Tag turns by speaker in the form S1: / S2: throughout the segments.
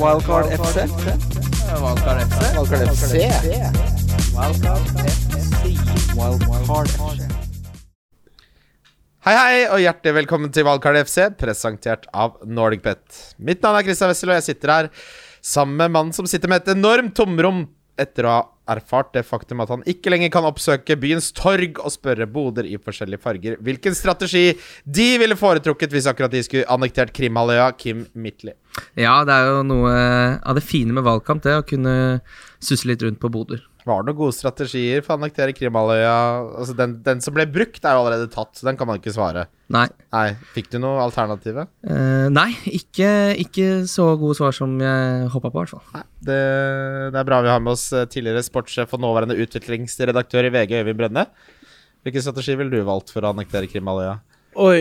S1: Wildcard FC.
S2: Wildcard FC.
S1: Wildcard FC. Wildcard FC.
S3: Hei, hei, og hjertelig velkommen til Wildcard FC, presentert av NordicBet. Mitt navn er Christian Wessel, og jeg sitter her sammen med mannen som sitter med et enormt tomrom etter å ha erfart det faktum at han ikke lenger kan oppsøke byens torg og spørre boder i forskjellige farger hvilken strategi de ville foretrukket hvis akkurat de skulle annektert Krimhalvøya, Kim Midtly.
S2: Ja, det er jo noe av det fine med valgkamp, det å kunne susse litt rundt på boder.
S3: Var det noen gode strategier for å annektere Krimhalvøya? Altså, den, den som ble brukt, er jo allerede tatt, så den kan man ikke svare.
S2: Nei.
S3: Nei, Fikk du noe alternativ?
S2: Uh, nei, ikke, ikke så gode svar som jeg håpa på, i hvert fall.
S3: Det, det er bra vi har med oss eh, tidligere sportssjef og nåværende utviklingsredaktør i VG, Øyvind Brønne. Hvilken strategi ville du valgt for å annektere Krimhalvøya?
S4: Oi,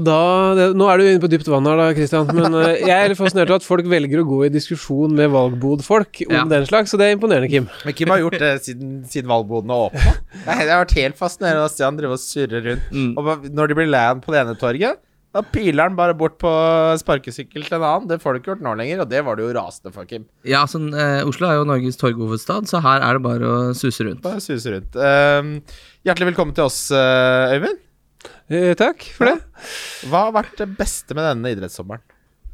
S4: da det, Nå er du inne på dypt vann her, da, Christian. Men uh, jeg er litt fascinert av at folk velger å gå i diskusjon med valgbodfolk om
S2: Ja.
S4: den slags, så det er imponerende, Kim.
S3: Men Kim har gjort det siden, siden valgbodene åpna. Det har vært helt fascinerende å se han drive og surre rundt.
S2: Mm.
S3: Og når de blir lei på det ene torget, da piler han bare bort på sparkesykkel til en annen. Det får du ikke gjort nå lenger, og det var du jo rasende for, Kim.
S2: Ja, sånn, eh, Oslo er jo Norges torghovedstad, så her er det bare å suse rundt.
S3: Bare suse rundt. Uh, hjertelig velkommen til oss, eh, Øyvind.
S4: Eh, takk for det.
S3: Hva har vært det beste med denne idrettssommeren?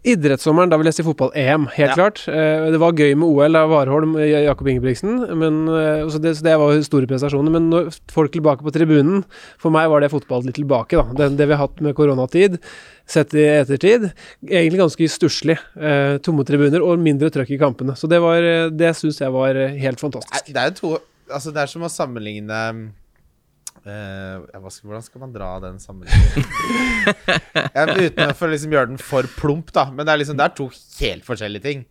S4: Idrettssommeren, da vil jeg si fotball-EM, helt
S3: Ja.
S4: klart. Eh, det var gøy med OL av Warholm og Jakob Ingebrigtsen, men, eh, så, det, så det var store prestasjoner. Men når folk tilbake på tribunen For meg var det fotball litt tilbake, da. Det, det vi har hatt med koronatid, sett i ettertid. Egentlig ganske stusslig. Eh, tomme tribuner og mindre trøkk i kampene. Så det, var, eh, det syns jeg var eh, helt fantastisk.
S3: Det er jo to Altså, det er som å sammenligne hva skal, Hvordan skal man dra den sammenligningen? Jeg, uten å liksom gjøre den for plump, da. Men det er liksom Det er to helt forskjellige ting.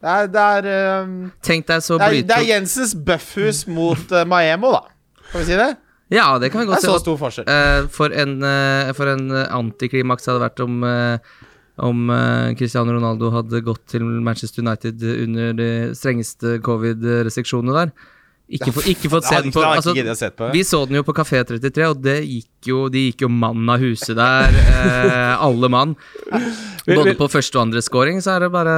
S3: Det er, det er, um,
S2: Tenk deg så
S3: det er, det er Jensens Buffhus mot uh, Maemo, da. Kan vi si det?
S2: Ja, det kan vi
S3: Det
S2: godt
S3: er
S2: si.
S3: så stor forskjell.
S2: Eh, for en, uh, for en antiklimaks antiklimaks hadde vært om om Cristiano Ronaldo hadde gått til Manchester United under de strengeste covid-restriksjonene der. Ikke, få- ikke fått
S3: Det
S2: se den på altså. Vi så den jo på Kafé 33, og det gikk jo, de gikk jo mann av huset der. Eh, alle mann. Både på første og andre scoring, så er det bare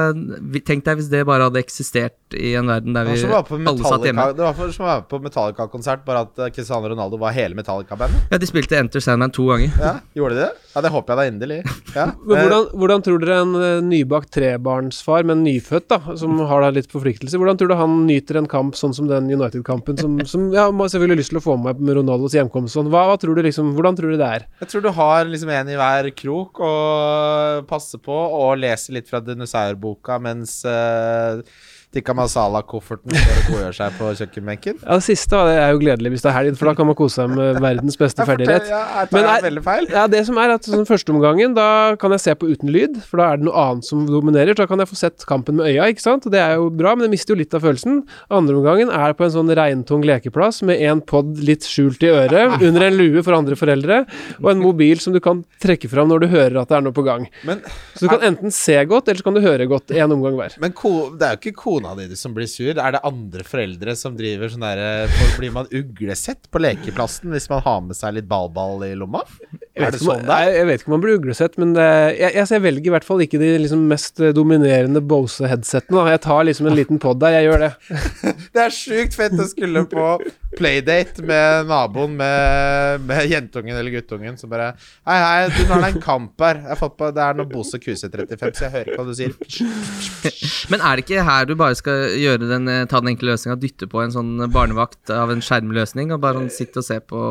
S2: Tenk deg hvis det bare hadde eksistert i en verden der vi alle satt hjemme.
S3: Det var som å være på Metallica-konsert, bare at eh, Cristiano Ronaldo var hele Metallica-bandet.
S2: Ja, de spilte Enter Sandman to ganger.
S3: Ja, gjorde de det? Ja, det håper jeg da inderlig. Ja.
S4: Hvordan, hvordan tror dere en eh, nybakt trebarnsfar, men nyfødt, da, som har da litt forpliktelser, hvordan tror du han nyter en kamp sånn som den United-kampen, som, som ja, selvfølgelig lyst til å få med med Ronaldos hjemkomst sånn. Hva, hva tror du liksom, hvordan tror du det er?
S3: Jeg tror du har liksom en i hver krok og passer på og leser litt fra dinosaurboka mens uh, tikka masala-kofferten for å godgjøre seg på kjøkkenbenken.
S4: Ja, Det siste det er jo gledelig hvis det er helg, for da kan man kose seg med verdens beste ferdighet.
S3: Ja, jeg tar
S4: Men er-
S3: veldig feil.
S4: Ja, det som er at sånn førsteomgangen, da kan jeg se på uten lyd, for da er det noe annet som dominerer. Så da kan jeg få sett kampen med øya, ikke sant, og det er jo bra, men det mister jo litt av følelsen. Andreomgangen er på en sånn regntung lekeplass med en pod litt skjult i øret, under en lue for andre foreldre, og en mobil som du kan trekke fram når du hører at det er noe på gang.
S3: Men,
S4: Så du kan enten se godt, eller så kan du høre godt en omgang hver.
S3: men det er jo ikke kona di som blir sur. Er det andre foreldre som driver sånn derre Blir man uglesett på lekeplassen hvis man har med seg litt ballball i lomma?
S4: Jeg
S3: Er
S4: vet,
S3: sånn
S4: jeg, jeg vet ikke om man blir uglesett, men det, jeg, jeg, jeg velger i hvert fall ikke de liksom mest eh, dominerende Bose-headsetene. Jeg tar liksom en liten pod der, jeg gjør det.
S3: Det er sjukt fett å skulle på playdate med naboen med, med jentungen eller guttungen som bare Hei, hei, du, nå er det en kamp her. Jeg har fått på, det er noe Bose QC35, så jeg hører hva du sier.
S2: Men er det ikke her du bare skal gjøre den, eh, ta den enkle løsninga, dytte på en sånn barnevakt av en skjermløsning, og bare sånn sitte og se på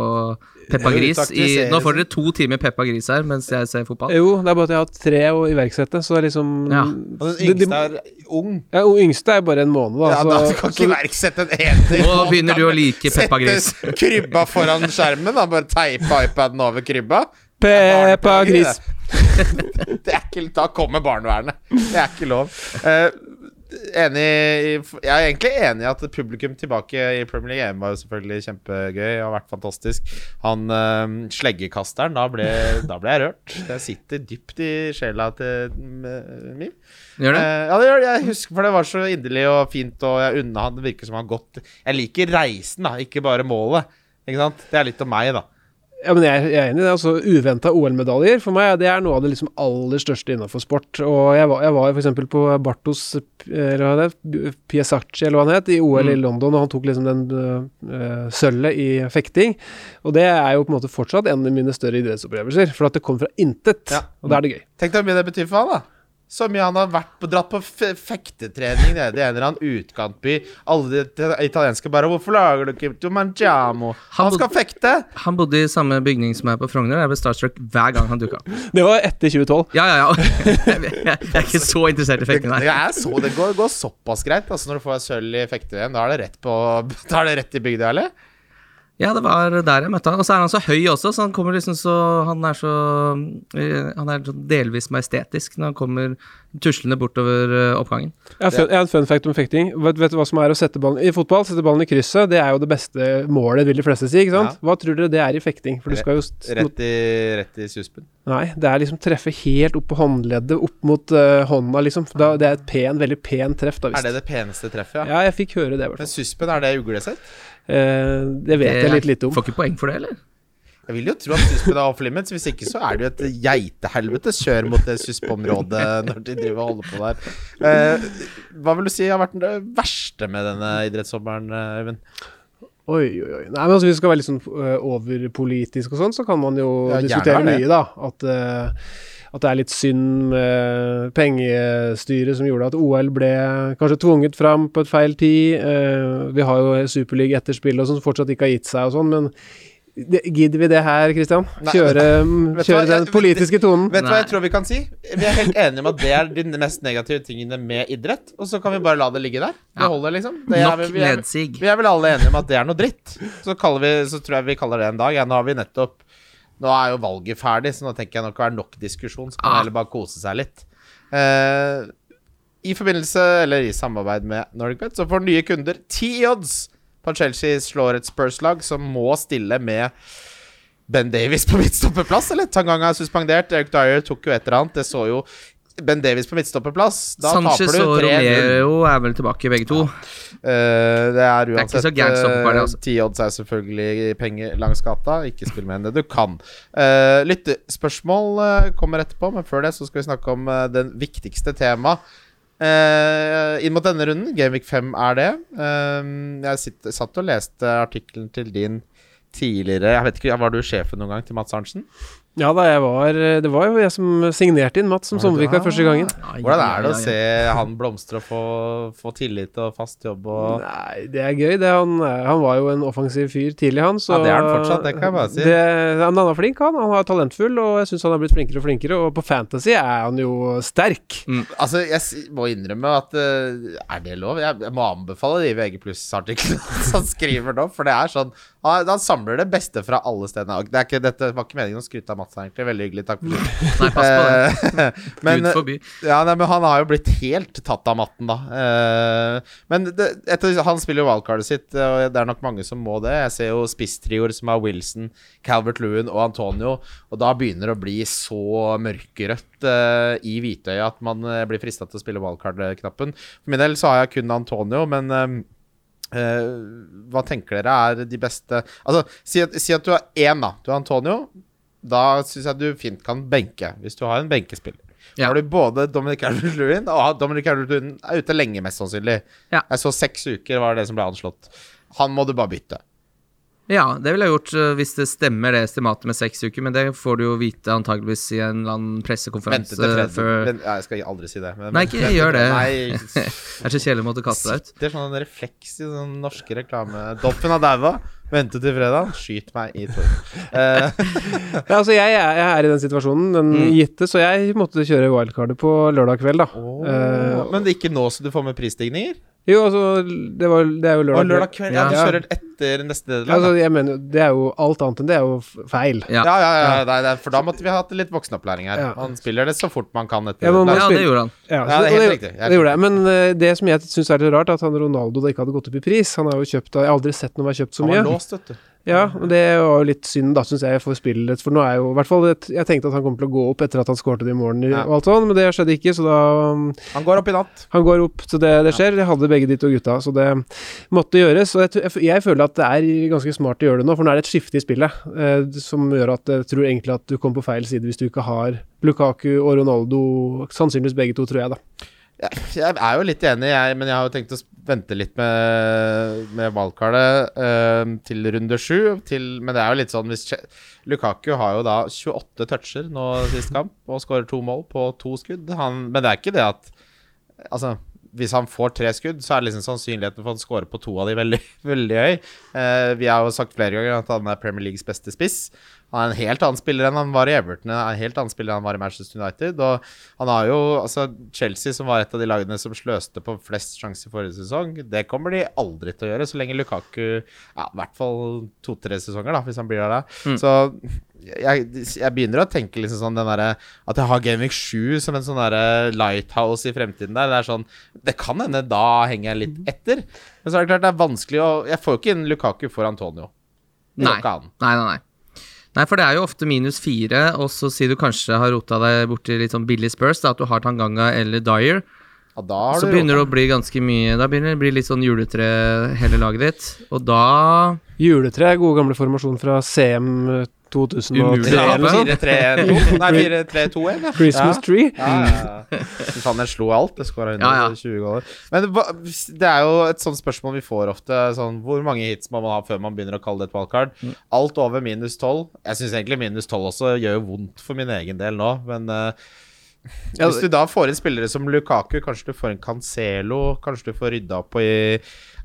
S2: Peppa Gris i Nå får dere to timer Peppa Gris her mens jeg ser fotball.
S4: Jo, det er bare at jeg har tre å iverksette, så det er liksom
S2: Ja.
S3: Og den
S4: de- de-
S3: yngste er ung.
S4: Ja, den yngste er bare en måned, da.
S3: Ja,
S4: så,
S3: da du kan ikke iverksette en enhet.
S2: Nå begynner du å like Peppa Gris.
S3: Sette krybba foran skjermen, da. Bare teipe iPaden over krybba.
S4: Peppa Gris.
S3: Det er ikke Da kommer barnevernet. Det er ikke lov. Eh, enig i, Jeg er egentlig enig i at publikum tilbake i Premier League EM var jo selvfølgelig kjempegøy og vært fantastisk. Han uh, sleggekasteren, da ble, da ble jeg rørt. Jeg sitter dypt i sjela til uh, Mim.
S2: Gjør det?
S3: Eh, ja, det gjør det. Jeg husker, for det var så inderlig og fint, og jeg unna han. Det virker som han har gått Jeg liker reisen, da, ikke bare målet. Ikke sant? Det er litt om meg, da.
S4: Ja, men jeg, jeg er enig i det. altså Uventa OL-medaljer for meg, det er noe av det liksom aller største innenfor sport. Og jeg var, jeg var f.eks. på Bartos eller hva det Piesacci, eller hva han het, i OL i
S2: Mm.
S4: London, og han tok liksom den uh, sølvet i fekting. Og det er jo på en måte fortsatt en av mine større idrettsopplevelser, for at det kom fra intet.
S3: Ja.
S4: Og da er det gøy.
S3: Tenk deg hvor mye det betyr for han, da. Så mye han har vært på, dratt på fe- fektetrening nede i en eller annen utkantby. Alle de italienske bare 'Hvorfor lager du ikke mangiamo?'
S2: Han
S3: Han skal fekte!
S2: Han bodde i samme bygning som meg på Frogner. Jeg ble starstruck hver gang han dukka opp.
S4: Det var etter 2012.
S2: Ja, ja, ja. Jeg, jeg, jeg er ikke så interessert i
S3: Det,
S2: fekting,
S3: det,
S2: nei.
S3: er så, det går, går såpass greit altså når du får sølv i fekte-VM. Da er det rett på Da er det rett i bygda, eller?
S2: Ja, det var der jeg møtte han. Og så er han så høy også, så han kommer liksom så Han er så eh, Han er delvis majestetisk når han kommer tuslende bortover eh, oppgangen.
S4: Jeg har, en fun fact om fekting. Vet, vet du hva som er å sette ballen I fotball, sette ballen i krysset, det er jo det beste målet, vil de fleste si. ikke sant?
S3: Ja.
S4: Hva tror dere det er i fekting? For du skal jo
S3: Rett i, rett i suspen.
S4: Nei, det er liksom treffe helt opp på håndleddet, opp mot uh, hånda, liksom. Da, det er et pen, veldig pen treff, da,
S3: Er det det peneste treffet, ja?
S4: Ja, jeg fikk høre det, i hvert
S3: Men suspen, er det uglesett?
S4: Eh, det vet jeg litt lite om.
S2: Får ikke poeng for det, eller?
S3: Jeg vil jo tro at suspen er off limits. Hvis ikke så er det jo et geitehelvetes kjør mot det suspeområdet når de driver og holder på der. Eh, hva vil du si har vært det verste med denne idrettssommeren, eh, Øyvind?
S4: Oi, oi, oi. Nei, men altså, Hvis vi skal være litt sånn overpolitisk og sånn, så kan man jo
S3: Ja,
S4: diskutere mye, da. At, øh, at det er litt synd med pengestyret som gjorde at OL ble kanskje tvunget fram på et feil tid. Eh, vi har jo Superliga-etterspill og sånn som fortsatt ikke har gitt seg og sånn, men det, gidder vi det her,
S3: Kristian?
S4: Kjøre,
S3: vet
S4: kjøre
S3: hva,
S4: den politiske tonen?
S3: Vet du hva jeg tror vi kan si? Vi er helt enige om at det er de mest negative tingene med idrett. Og så kan vi bare la det ligge der. Det holder, liksom. Det er,
S2: Nok
S3: vi, er, vi er vel alle enige om at det er noe dritt. Så, vi, så tror jeg vi kaller det en dag. Ja, nå har vi nettopp Nå er jo valget ferdig, så nå tenker jeg nok det er nok diskusjon. Så kan man heller bare kose seg litt. Eh, I forbindelse, eller i samarbeid med NordicBet, så får nye kunder ti odds på at Chelsea slår et Spurs-lag som må stille med Ben Davies på midtstoppeplass, eller? Tanganga er suspendert. Eric Dyer tok jo et eller annet. Det så jo Ben Davies på midtstopperplass. Da
S2: Sanchez
S3: taper
S2: og
S3: du 3-0.
S2: Romero er vel tilbake, begge to.
S3: Eh, det er
S2: er
S3: uansett eh,
S2: altså.
S3: Ti odds er selvfølgelig penger langs gata. Ikke spill mer enn det du kan. Uh, Lyttespørsmål kommer etterpå, men før det så skal vi snakke om den viktigste temaet. Uh, inn mot denne runden, Gameweek 5 er det. Uh, jeg sitt, satt og leste artikkelen til din tidligere Jeg vet ikke, Var du sjefen noen gang til Mats Arntzen?
S4: Ja da, jeg var Det var jo jeg som signerte inn Mats som sommervikar første gangen.
S3: Hvordan er det å se han blomstre og få, få tillit og fast jobb og
S4: Nei, det er gøy. Det, han, han var jo en offensiv fyr tidlig, han. Så
S3: Ja, det er han fortsatt, det kan jeg bare si.
S4: Det, han er flink, han. Han er talentfull, og jeg syns han har blitt flinkere og flinkere. Og på Fantasy er han jo sterk.
S3: Altså, jeg må innrømme at eh, Er det lov? Jeg, jeg må anbefale de VG pluss-artiklene som skriver nå, for det er sånn han, han samler det beste fra alle stedene. Det er ikke, dette var ikke meningen å skryte av Mats, egentlig. Veldig hyggelig. Takk.
S2: Nei, pass på det.
S3: Eh, men,
S2: Gud forby.
S3: ja, nei, men han har jo blitt helt tatt av matten, da. Eh, men det, etter, han spiller jo wildcardet sitt, og det er nok mange som må det. Jeg ser jo spisstrioer som har Wilson, Calvert Lewin og Antonio, og da begynner det å bli så mørkerødt eh, i hvitøyet at man blir frista til å spille wildcard-knappen. For min del så har jeg kun Antonio, men hva tenker dere er de beste Altså, si at, si at du har én, da. Du har Antonio. Da syns jeg du fint kan benke, hvis du har en benkespiller.
S2: Ja.
S3: har du både Dominic Calvert-Lewin og Dominic Calvert-Lewin er ute lenge, mest sannsynlig.
S2: Ja.
S3: Jeg så seks uker var det som ble anslått. Han må du bare bytte.
S2: Ja, det ville jeg gjort eh, hvis det stemmer det estimatet med seks uker, men det får du jo vite antageligvis i en eller annen pressekonferanse
S3: til
S2: før
S3: ja, jeg skal aldri si det. Men,
S2: Nei, ikke
S3: vente
S2: gjør det.
S3: Nei,
S2: Det er så kjedelig å måtte kaste deg ut.
S3: Det er sånn en refleks i sånn norske reklame Doffen har daua. Vente til fredag. Skyt meg i tårnet. Eh,
S4: Ja, altså, jeg, jeg er i den situasjonen, den
S3: Mm.
S4: gitte, så jeg måtte kjøre wildcardet på lørdag kveld, da. Eh,
S3: men det er ikke nå så du får med prisstigninger?
S4: Jo, altså, det, var, det er jo
S3: Og
S4: lørdag,
S3: lørdag kveld? Ja, du kjører etter neste
S4: Ja,
S3: nederlag?
S4: altså, jeg mener, det er jo alt annet enn det er jo feil.
S2: Ja.
S3: Ja, ja, ja, ja. Det er, for da måtte vi ha hatt litt voksenopplæring her.
S4: Ja.
S3: Man spiller det så fort man kan etter
S4: Ja, man-
S2: Ja, det gjorde han.
S4: Ja,
S3: Ja,
S4: så,
S3: det helt riktig.
S4: Det gjorde jeg. Men uh, det som jeg syns er litt rart, er at han Ronaldo da ikke hadde gått opp i pris. Han har jo kjøpt Jeg har aldri sett noen være kjøpt så mye.
S3: Han var låst, vet du.
S4: Ja, og det var jo litt synd, da, syns jeg, for spillet. For nå er jo i hvert fall Jeg tenkte at han kom til å gå opp etter at han skårte det i morgen,
S3: Ja.
S4: og alt sånn, men det skjedde ikke, så da um,
S3: Han går opp i natt.
S4: Han går opp, så det, det skjer. Jeg hadde begge de to gutta, så det måtte gjøres. Og jeg, jeg, jeg føler at det er ganske smart å gjøre det nå, for nå er det et skifte i spillet eh, som gjør at jeg tror egentlig at du kommer på feil side hvis du ikke har Lukaku og Ronaldo, sannsynligvis begge to, tror jeg, da.
S3: Jeg er jo litt enig, jeg, men jeg har jo tenkt å vente litt med, med valgkartet uh, til runde sju. Men det er jo litt sånn hvis Lukaku har jo da 28 toucher nå sist kamp og skårer to mål på to skudd. Han, men det er ikke det at Altså, hvis han får tre skudd, så er liksom sannsynligheten for at han scorer på to av de veldig, veldig høy. Uh, vi har jo sagt flere ganger at han er Premier Leagues beste spiss. Han er en helt annen spiller enn han var i Everton, er en helt annen spiller enn han var i Manchester United. Og han har jo altså Chelsea, som var et av de lagene som sløste på flest sjanser forrige sesong, det kommer de aldri til å gjøre, så lenge Lukaku Ja, i hvert fall to-tre sesonger, da, hvis han blir der da. Så jeg, jeg begynner å tenke liksom sånn den der, At jeg har Gamevik 7 som en sånn der lighthouse i fremtiden der. Det er sånn Det kan hende da henger jeg litt etter. Men så er det klart det er vanskelig å Jeg får jo ikke inn Lukaku for Antonio.
S2: Nei. Nei, nei, nei. Nei, for det er jo ofte minus fire, og så sier du kanskje har rota deg borti litt sånn billig Spurs, da, at du har Tanganga eller Dyer.
S3: Ja, da har
S2: Så
S3: du
S2: begynner det å bli ganske mye Da begynner det å bli litt sånn juletre hele laget ditt, og da
S4: Juletre, gode gamle formasjon fra CM 2003
S2: Umulig å
S4: eller noe sånt.
S3: Nei, 4-3-2-1. ja.
S4: Christmas
S3: ja.
S4: tree.
S3: Ja, ja, ja. Den slo alt. Det skåra
S2: Ja, ja.
S3: 120 goller. Men det er jo et sånt spørsmål vi får ofte. Sånn, hvor mange hits må man ha før man begynner å kalle det et wildcard?
S2: Mm.
S3: Alt over minus 12. Jeg syns egentlig minus 12 også gjør jo vondt for min egen del nå, men eh,
S4: Ja,
S3: hvis du da får inn spillere som Lukaku, kanskje du får en Cancelo, kanskje du får rydda opp i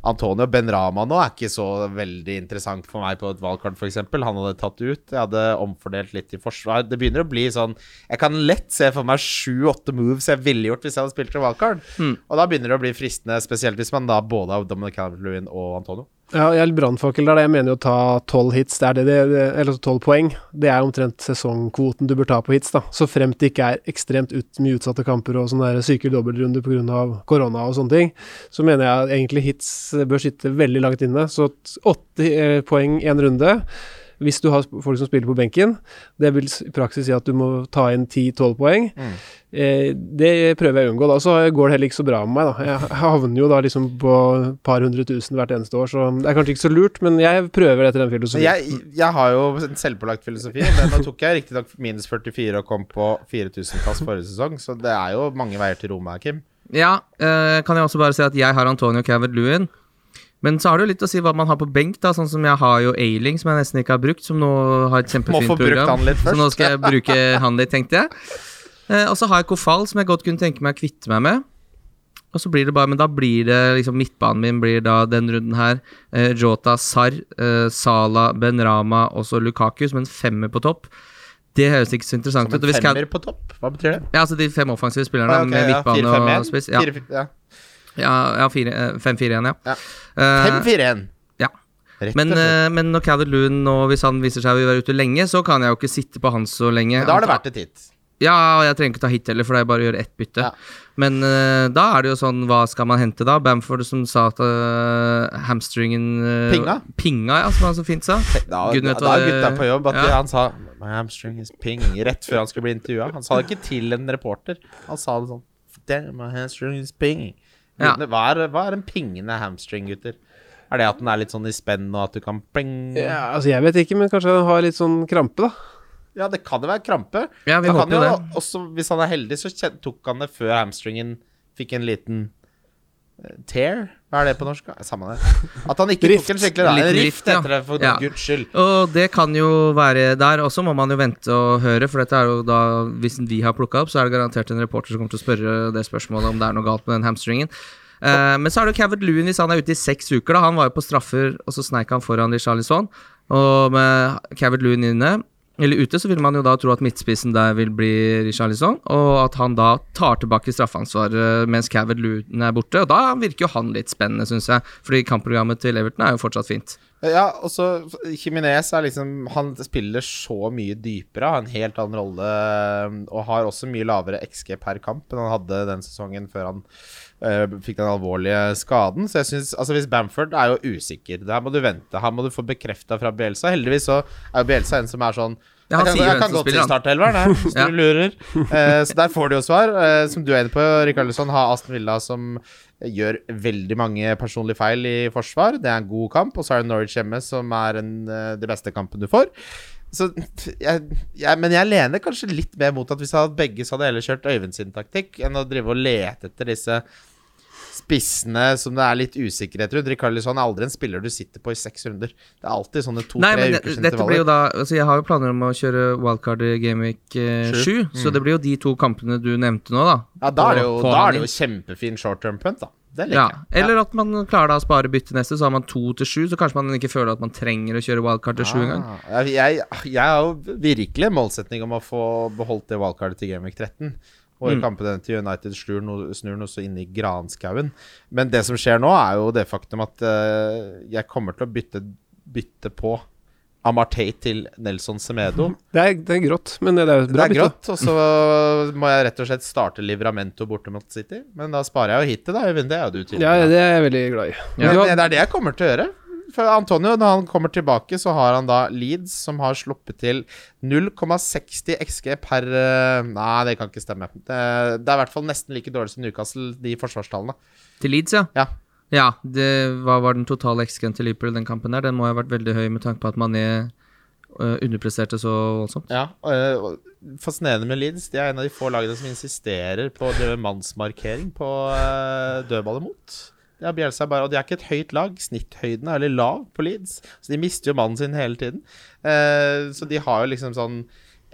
S3: Antonio Benrama nå er ikke så veldig interessant for meg på et valgkart, f.eks. Han hadde tatt ut. Jeg hadde omfordelt litt i forsvar. Det begynner å bli sånn Jeg kan lett se for meg sju-åtte moves jeg ville gjort hvis jeg hadde spilt til valgkart.
S2: Mm.
S3: Og da begynner det å bli fristende, spesielt hvis man da både har Dominic Calvert-Lewin og Antonio.
S4: Ja, jeg brannfakkel der. Jeg mener jo å ta tolv hits, det er det, det, eller tolv poeng. Det er omtrent sesongkvoten du bør ta på hits, da. Så fremt det ikke er ekstremt ut, mye utsatte kamper og sånne syke dobbeltrunder pga. korona og sånne ting, så mener jeg egentlig hits bør sitte veldig langt inne. Så åtte eh, poeng én runde. Hvis du har folk som spiller på benken, det vil i praksis si at du må ta inn 10-12 poeng.
S3: Mm.
S4: Eh, det prøver jeg å unngå, da. Så går det heller ikke så bra med meg, da. Jeg havner jo da liksom på et par hundre tusen hvert eneste år, så det er kanskje ikke så lurt, men jeg prøver etter den filosofien.
S3: jeg, jeg har jo en selvpålagt filosofi. Men nå tok jeg riktignok minus 44 og kom på 4000-plass forrige sesong, så det er jo mange veier til Roma Kim.
S2: Ja, eh, kan jeg også bare si at jeg har Antonio Calvert-Lewin. Men så har det jo litt å si hva man har på benk, da. Sånn som jeg har jo Ailing, som jeg nesten ikke har brukt, som nå har et kjempefint program.
S3: han litt
S2: Så nå skal jeg bruke han litt, tenkte jeg. Eh, og så har jeg Kofal, som jeg godt kunne tenke meg å kvitte meg med. Og så blir det bare Men da blir det liksom Midtbanen min blir da den runden her eh, Jota, Sar, eh, Sala, Benrama og så Lukaku som en femmer på topp. Det høres ikke så interessant ut. Som
S3: en femmer på topp? Hva betyr det?
S2: Ja, altså de fem offensive spillerne
S3: Ah, okay,
S2: med
S3: ja,
S2: midtbane
S3: 4-5-1?
S2: og spiss. Ja,
S3: 4-5-1, ja.
S2: Ja, ja eh, 5-4-1, ja.
S3: Ja.
S2: Eh,
S3: 5-4-1.
S2: ja.
S3: Rett
S2: men, eh, men når Calvert Loon nå, hvis han viser seg å være ute lenge, så kan jeg jo ikke sitte på han så lenge.
S3: Men da har det vært et hit.
S2: Ja, og jeg trenger ikke ta hit heller, for det er bare å gjøre ett bytte.
S3: Ja.
S2: Men uh, da er det jo sånn, hva skal man hente da? Bamford som sa at uh, hamstringen uh,
S3: Pinga?
S2: Pinga, ja, som han så fint sa.
S3: Da,
S2: Gud
S3: da, da er gutta på jobb at
S2: ja.
S3: han sa My hamstring is ping rett før han skulle bli intervjua. Han sa det ikke til en reporter. Han sa det sånn my hamstring is ping.
S2: Ja.
S3: Hva, er, hva er en pingende hamstring, gutter? Er det at den er litt sånn i spenn, og at du kan pling
S4: Ja, altså jeg vet ikke, men kanskje han har litt sånn krampe, da.
S3: Ja, det kan jo være krampe.
S2: Ja, vi håper jo det.
S3: også, hvis han er heldig, så tok han det før hamstringen fikk en liten tear. Hva er det på norsk? Samme det. At han ikke
S4: Rift.
S3: tok en skikkelig da.
S2: En
S3: rift
S2: rift, ja.
S3: etter det, for
S2: Ja.
S3: guds skyld.
S2: Og det kan jo være der også, må man jo vente og høre, for dette er jo da Hvis vi har plukka opp, så er det garantert en reporter som kommer til å spørre det spørsmålet om det er noe galt med den hamstringen. Eh, men så er det jo Cavert Lewin hvis han er ute i seks uker. da Han var jo på straffer, og så sneik han foran Richarlison. Og med Cavert Lewin inne, eller ute, så vil man jo da tro at midtspissen der vil bli Richarlison, og at han da tar tilbake straffansvaret mens Cavett Luton er borte. Og da virker jo han litt spennende, syns jeg, fordi kampprogrammet til Everton er jo fortsatt fint.
S3: Ja, og så Jiminez er liksom Han spiller så mye dypere, har en helt annen rolle og har også mye lavere XG per kamp enn han hadde den sesongen før han fikk den alvorlige skaden. Så jeg synes, altså Hvis Bamford er jo usikker, der må du vente. Her må du få bekrefta fra Bielsa. Heldigvis så er jo Bielsa en som er sånn
S2: Ja,
S3: jeg kan, jeg kan gå til startelveren, jeg, hvis
S2: Ja.
S3: du lurer. Eh, så der får du jo svar. Eh, som du er inne på, Rikard Lusson, har Aston Villa som gjør veldig mange personlige feil i forsvar. Det er en god kamp. Og så er det Norwich hjemme, som er en, eh, det beste kampen du får. Så jeg, jeg, Men jeg lener kanskje litt mer mot at hvis jeg hadde begge, så hadde jeg heller kjørt Øyvind sin taktikk enn å drive og lete etter disse spissene som det er litt usikkerhet rundt. Rikarlison er aldri en spiller du sitter på i seks runder. Det er alltid sånne to-tre ukers intervaller.
S2: da Altså Jeg har jo planer om å kjøre wildcard i Gameweek eh,
S3: Sju.
S2: 7, så det blir jo de to kampene du nevnte nå, da.
S3: Ja, da er det jo, er det jo kjempefin short term punt, da. Det liker
S2: Ja,
S3: jeg.
S2: Eller at man klarer da å spare bytte neste, så har man to til sju. Så kanskje man ikke føler at man trenger å kjøre wildcard til sju engang.
S3: Ah, jeg, jeg, jeg har jo virkelig en målsetning om å få beholdt det wildcardet til Gameweek 13. Og i
S2: Mm.
S3: kampene til United snur noe, snur noe så inn i granskauen. Men det som skjer nå, er jo det faktum at uh, jeg kommer til å bytte, bytte på Amartey til Nelson Semedo.
S4: Det er, det er grått, men det er bra bytte.
S3: Det er grått, og så må jeg rett og slett starte Livramento borte mot City. Men da sparer jeg jo hitet, da, Øyvind. Det er jo du tydelig.
S4: Ja, det er jeg veldig glad i.
S2: Ja.
S3: Det er det jeg kommer til å gjøre. For Antonio, når han kommer tilbake, så har han da Leeds, som har sluppet til 0,60 XG per eh, Nei, det kan ikke stemme. Det, det er i hvert fall nesten like dårlig som Newcastle, de forsvarstallene.
S2: Til Leeds, ja.
S3: Ja.
S2: Ja, det, Hva var den totale XG-en til Liverpool den kampen der? Den må ha vært veldig høy med tanke på at Mané er underpresterte så voldsomt.
S3: Ja, eh, Fascinerende med Leeds. De er en av de få lagene som insisterer på å drive mannsmarkering på dødballet mot. Det Bjelsa bare, og de er ikke et høyt lag. Snitthøyden er veldig lav på Leeds, så de mister jo mannen sin hele tiden. Eh, så de har jo liksom sånn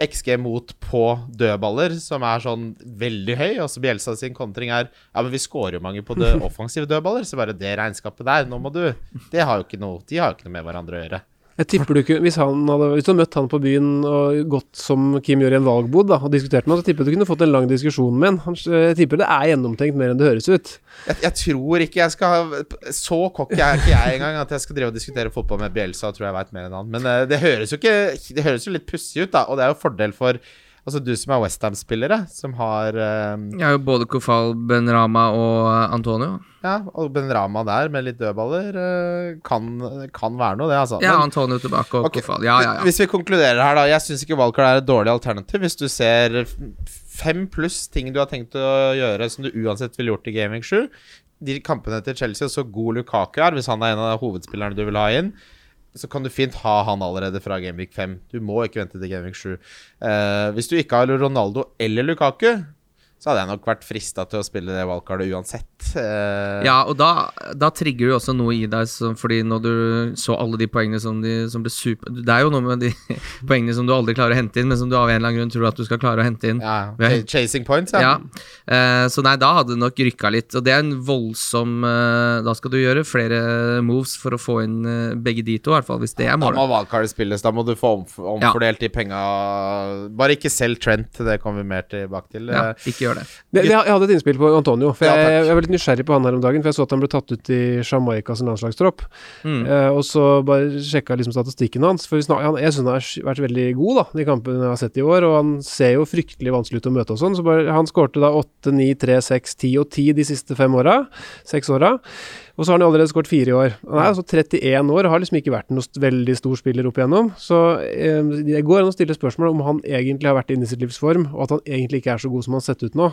S3: XG mot på dødballer, som er sånn veldig høy. Og så Bjelsa sin kontring er Ja, men vi scorer jo mange på det offensive dødballer, så bare det regnskapet der, nå må du Det har jo ikke noe De har jo ikke noe med hverandre å gjøre.
S4: Jeg tipper du ikke, Hvis han hadde, hvis du hadde møtt han på byen og gått som Kim gjør i en valgbod da, og diskutert med han, så tipper jeg du kunne fått en lang diskusjon med han. Jeg tipper det er gjennomtenkt mer enn det høres ut.
S3: Jeg, jeg tror ikke jeg skal Så cocky er ikke jeg engang at jeg skal drive og diskutere fotball med Bielsa. Tror jeg vet mer enn han Men eh, det høres jo ikke Det høres jo litt pussig ut, da. Og det er jo fordel for Altså du som er Westham-spillere, som har eh,
S2: Jeg har jo både Kofal, Benrama og øh, Antonio.
S3: Ja, og Benrama der med litt dødballer eh, kan, kan være noe, det, altså.
S2: Ja,
S3: Men-
S2: Antonio tilbake og
S3: okay,
S2: Kofal. Ja, ja, ja.
S3: Hvis vi konkluderer her, da. Jeg syns ikke wildcard er et dårlig alternativ. Hvis du ser fem pluss ting du har tenkt å gjøre som du uansett ville gjort i Gaming 7 De kampene til Chelsea, og så god Lukaku er, hvis han er en av hovedspillerne du vil ha inn, så kan du fint ha han allerede fra Gameweek 5. Du må ikke vente til Gameweek 7. Uh, hvis du ikke har Ronaldo eller Lukaku, så hadde jeg nok vært frista til å spille det wildcardet uansett. Eh,
S2: Ja, og da, da trigger du også noe i deg, som, fordi når du så alle de poengene som, de, som ble super Det er jo noe med de poengene som du aldri klarer å hente inn, men som du av en eller annen grunn tror at du skal klare å hente inn.
S3: ja, ch- Chasing points,
S2: Ja.
S3: ja.
S2: Eh, så nei, da hadde det nok rykka litt. Og det er en voldsom eh, Da skal du gjøre flere moves for å få inn eh, begge de to, i hvert fall hvis det er
S3: Da må
S2: målet.
S3: wildcardet spilles. Da må du få omf omfordelt de penga Bare ikke selg Trent, det kommer vi mer tilbake til.
S2: Ja,
S3: Eh,
S2: ikke gjør det.
S4: Det, det, jeg hadde et innspill på Antonio. For
S3: Ja,
S4: jeg, jeg var litt nysgjerrig på han her om dagen, for jeg så at han ble tatt ut i Jamaica som landslagstropp.
S2: Mm.
S4: Eh, og så bare sjekka liksom statistikken hans. For snak, han, jeg syns han har vært veldig god, da, de kampene jeg har sett i år. Og han ser jo fryktelig vanskelig ut å møte og sånn. Så bare, han skårte da 8, 9, 3, 6, 10 og 10 de siste fem åra. Seks åra. Og så har han jo allerede skåret fire i år. Han er altså 31 år og har liksom ikke vært noen veldig stor spiller opp igjennom. Så eh, det går an å stille spørsmål om han egentlig har vært inne i sitt livs form, og at han egentlig ikke er så god som han har sett ut nå.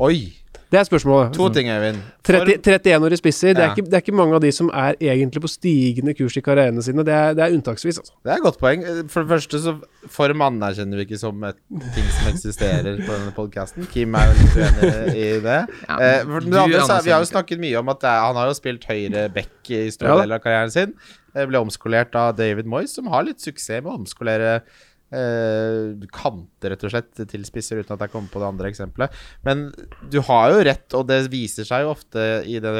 S3: Oi!
S4: Det er spørsmålet.
S3: To ting, Øyvind.
S4: 30, 31 år i spisser. Det, er
S3: Ja.
S4: ikke, det er ikke mange av de som er egentlig på stigende kurs i karrierene sine. Det er, det er unntaksvis, altså.
S3: Det er et godt poeng. For det første, så form anerkjenner vi ikke som et ting som eksisterer på denne podkasten. Kim er jo litt uenig i det.
S2: Ja,
S3: eh, for det andre, så, vi har jo snakket mye om at det er, han har jo spilt høyre back i
S4: Ja
S3: store
S4: ja.
S3: deler av karrieren sin. Eh, Ble omskolert av David Moyes, som har litt suksess med å omskolere eh, kanter, rett og slett, til spisser, uten at jeg kommer på det andre eksempelet. Men du har jo rett, og det viser seg jo ofte i det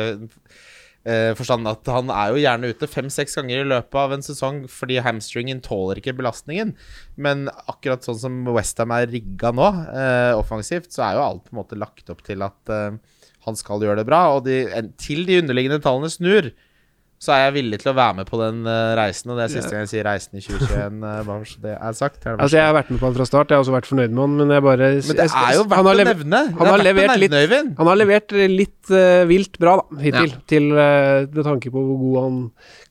S3: eh, forstand at han er jo gjerne ute fem-seks ganger i løpet av en sesong fordi hamstringen tåler ikke belastningen. Men akkurat sånn som Westham er rigga nå, eh, offensivt, så er jo alt på en måte lagt opp til at eh, han skal gjøre det bra. Og de, til de underliggende tallene snur, så er jeg villig til å være med på den eh, reisen. Og det er siste gang jeg sier 'reisen i 2021', uh, bare så det er sagt. Det er det
S4: Altså, jeg har vært med på han fra start. Jeg har også vært fornøyd med han, men jeg bare
S3: Men det er jo verdt å nevne.
S4: han har
S3: er
S4: levert litt- Han har levert litt uh, vilt bra, da, hittil. Til, uh, med tanke på hvor god han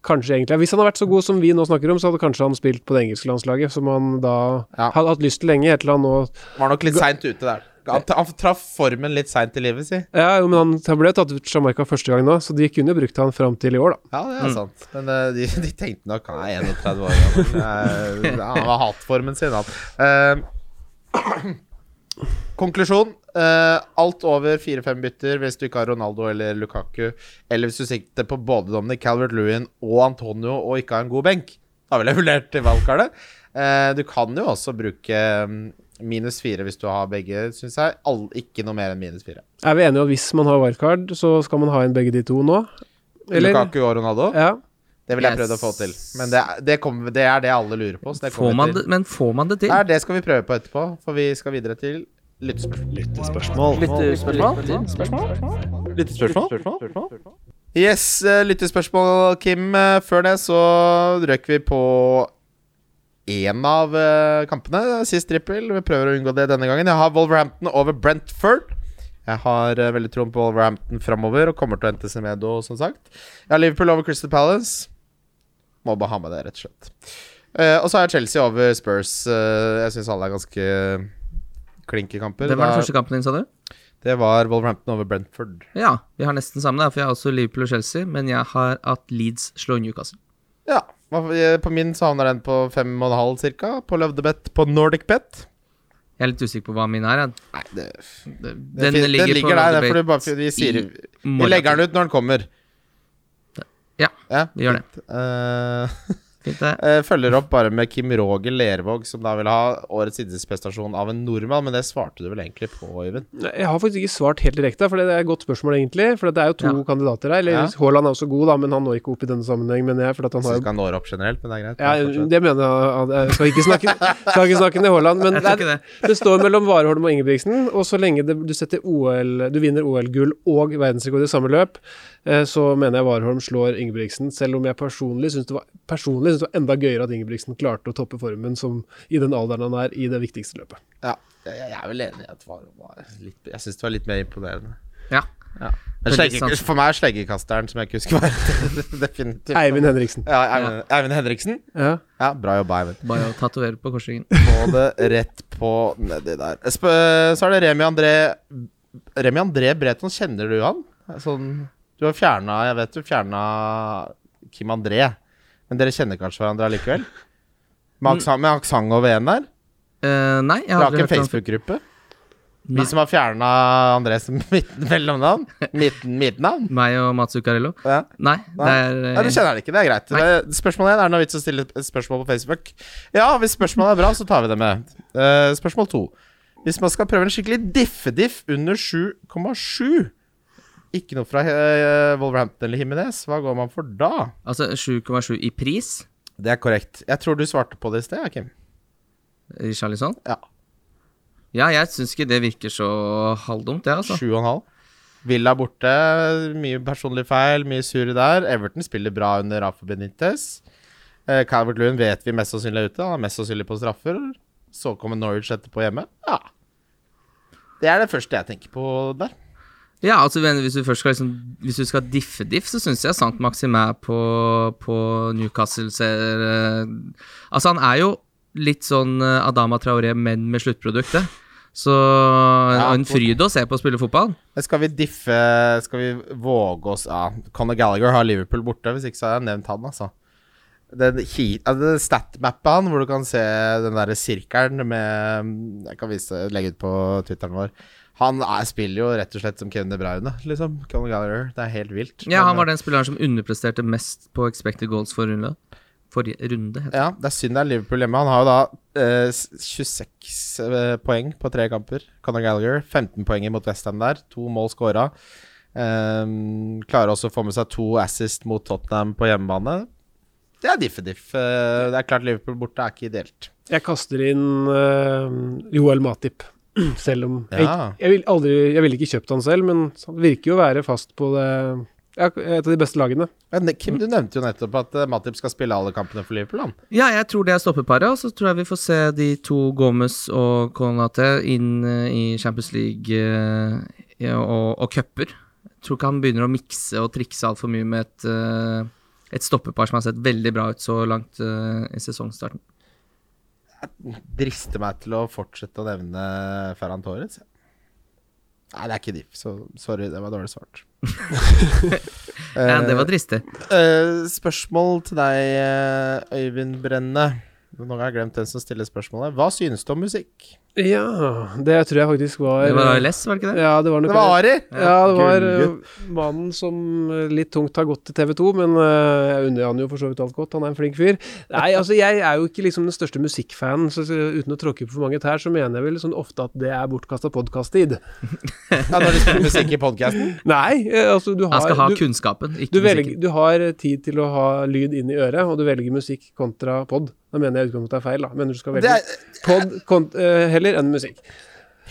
S4: kanskje egentlig er. Hvis han har vært så god som vi nå snakker om, så hadde kanskje han spilt på det engelske landslaget, som han da
S3: Ja.
S4: hadde hatt lyst til lenge, helt til han nå
S3: Var nok litt seint ute der. Han, han traff formen litt seint i livet, si.
S4: Ja, jo, men han, han ble tatt ut Jamaica første gang nå, så de kunne brukt han fram til i år, da.
S3: Ja, det er sant. Men uh, de, de tenkte nok han er 31 år gammel. Han har hatt formen sin, han. Uh, konklusjon. Uh, alt over fire-fem bytter hvis du ikke har Ronaldo eller Lukaku, eller hvis du sikter på både Dominic Calvert-Lewin og Antonio og ikke har en god benk. Da ville jeg vurdert valgkartet. Uh, du kan jo også bruke mm, minus fire hvis du har begge, syns jeg. All, ikke noe mer enn minus fire.
S4: Er vi enige om at hvis man har wildcard, så skal man ha inn begge de to nå? Eller?
S3: Lukaku og Ronaldo.
S4: Ja.
S3: Det ville jeg
S2: Yes.
S3: prøvd å få til. Men det, er- det, kommer- det er det alle lurer på. Så det
S2: Får man
S3: til.
S2: det, men får man det til?
S3: Nei, det skal vi prøve på etterpå, for vi skal videre til lyttespørsmål. Lyttespørsmål? Lyttespørsmål? Yes, uh, lyttespørsmål, Kim. Eh, før det så røk vi på én av eh, kampene. Sist trippel. Vi prøver å unngå det denne gangen. Jeg har Wolverhampton over Brentford. Jeg har eh, veldig troen på Wolverhampton framover og kommer til å hente Semedo, som sagt. Jeg har Liverpool over Crystal Palace. Må bare ha med det, rett og slett. Eh, og så har jeg Chelsea over Spurs. Jeg syns alle er ganske klinke kamper.
S2: Det var den første kampen din, sa du?
S3: det var Wolverhampton over Brentford.
S2: Ja, vi har nesten samme, der, for jeg har også Liverpool og Chelsea, men jeg har at Leeds slår Newcastle.
S3: Ja. eh, På min så havner den på fem og en halv cirka. På Løvdebet på Nordic Bet.
S2: Jeg er litt usikker på hva min er. jeg.
S3: Nei, det,
S2: Den,
S3: den, ligger, den ligger, der. Det er bare, vi, sier, vi legger den ut når den kommer.
S2: Ja,
S3: Ja,
S2: vi gjør det.
S3: fint.
S2: Fint, det.
S3: eh, følger opp bare med Kim Roger Lervåg, som da vil ha årets idrettsprestasjon av en nordmann. Men det svarte du vel egentlig på, Øyvind?
S4: Jeg har faktisk ikke svart helt direkte, for det er et godt spørsmål, egentlig. For det er jo to
S2: Ja.
S4: kandidater her. Eller
S3: Ja.
S4: Haaland er også god, da, men han når ikke opp i denne sammenheng, mener jeg. For at han har
S3: Så han når opp generelt, men det er greit.
S4: ja, det mener jeg. Jeg skal ikke snakke, skal ikke snakke ned Haaland. Men det, er,
S2: det.
S4: det står mellom Warholm og Ingebrigtsen, og så lenge det, du setter OL Du vinner OL-gull og verdensrekord i samme løp, så mener jeg Warholm slår Ingebrigtsen. Selv om jeg personlig syns det, var- personlig synes det var enda gøyere at Ingebrigtsen klarte å toppe formen som i den alderen han er, i det viktigste løpet.
S3: Ja, jeg, jeg er vel enig i at Warholm var, var litt Jeg syns det var litt mer imponerende.
S2: Ja.
S3: Men slegge, for meg er sleggekasteren, som jeg ikke husker hva heter, definitivt.
S4: Eivind Henriksen.
S3: Ja, Eivind, Eivind Henriksen.
S4: Ja.
S3: Ja, bra jobba, Eivind.
S2: Bare å tatovere på korsryggen.
S3: Få det rett på nedi der. Sp så er det Remi André Remi André Breton, kjenner du han? Sånn Du har fjerna Jeg vet du fjerna Kim André, men dere kjenner kanskje hverandre allikevel? Med aksent, med aksent over en der?
S2: Uh, nei, jeg har aldri hørt
S3: Facebook-gruppe? Vi som har fjerna Andrés mitt- mellomnavn? Midten, Midtnavn?
S2: Meg og Mats Zuccarello?
S3: Ja.
S2: Nei,
S3: Nei.
S2: det er
S3: Nei, du kjenner det ikke. Det er greit. Det- spørsmålet én er det noe vits å stille spørsmål på Facebook. Ja, hvis spørsmålet er bra, så tar vi det med. Uh, spørsmål to. Hvis man skal prøve en skikkelig diffediff under 7,7 Ikke noe fra eh, Wolverhampton eller Himinez. Hva går man for da?
S2: Altså 7,7 i pris
S3: Det er korrekt. Jeg tror du svarte på det i sted, Kim.
S2: i Charlison.
S3: Ja.
S2: Ja, jeg syns ikke det virker så halvdumt, det, altså.
S3: 7,5. Villa borte. Mye personlig feil, mye surre der. Everton spiller bra under Rafa Benitez. Eh, Calvert Lund vet vi mest sannsynlig er ute. Han er mest sannsynlig på straffer. Så kommer Norwich etterpå hjemme. Ja. Det er det første jeg tenker på der.
S2: Ja, altså hvis du først skal liksom Hvis du skal diffe-diff, så syns jeg Sankt Maximæ på, på Newcastle ser eh, Altså, han er jo litt sånn eh, Adama Traoré, men med sluttproduktet. Så og en fryd å se på å spille fotball.
S3: Skal vi diffe Skal vi våge oss Ja, Conor Gallagher har Liverpool borte. Hvis ikke så har jeg nevnt han, altså. Den, han, hvor du kan se den derre sirkelen med Jeg kan vise, legge ut på Twitteren vår. Han er, spiller jo rett og slett som Kevin De Bruyne, liksom. Conor Gallagher. Det er helt vilt.
S2: Ja, han var den spilleren som underpresterte mest på expected goals for runde. Forrige runde, heter det.
S3: Ja, det er synd det er Liverpool hjemme. Han har jo da eh, 26 eh, poeng på tre kamper. Conor Gallagher. 15 poeng mot Westham der. To mål scora. Um, klarer også å få med seg to assist mot Tottenham på hjemmebane. Det er diff-diff. Eh, det er klart Liverpool borte er ikke ideelt.
S4: Jeg kaster inn uh, Joel Matip, selv om jeg,
S3: Ja.
S4: jeg, vil aldri, jeg ville ikke kjøpt han selv, men han virker jo å være fast på det Ja, et av de beste lagene.
S3: Men Kim, du nevnte jo nettopp at eh, Matip skal spille alle kampene for Liverpool. Han.
S2: Ja, jeg tror det er stoppeparet, og så tror jeg vi får se de to Gomez og Konate inn eh, i Champions League eh, og, og cuper. Jeg tror ikke han begynner å mikse og trikse altfor mye med et, et stoppepar som har sett veldig bra ut så langt i sesongstarten.
S3: Drister meg til å fortsette å nevne Ferran Torres. Nei, det er ikke diff, så sorry, det var dårlig svart.
S2: Ja, det var dristig.
S3: Eh, spørsmål til deg, eh, Øyvind Brenne. Nå har jeg glemt den som stiller spørsmålet. Hva synes du om musikk?
S4: Ja, det tror jeg faktisk var
S2: Det var ALS, var det ikke det?
S4: Ja, det var
S3: Det var Ari!
S4: Ja, det var eh, mannen som litt tungt har gått til TV 2, men eh, jeg unner han jo for så vidt alt godt. Han er en flink fyr. Nei, altså jeg er jo ikke liksom den største musikkfanen, så uten å tråkke på for mange tær, så mener jeg vel sånn ofte at det er bortkasta podkast-tid.
S3: Ja, når de spiller musikk i podkasten?
S4: Nei, eh, altså du har
S2: Han skal ha
S4: du,
S2: kunnskapen, ikke
S4: du, velger,
S2: musikken.
S4: du har tid til å ha lyd inn i øret, og du velger musikk kontra pod. Da mener jeg utgangspunktet er feil, da. Mener du skal velge
S3: er
S4: pod kont uh, heller enn musikk.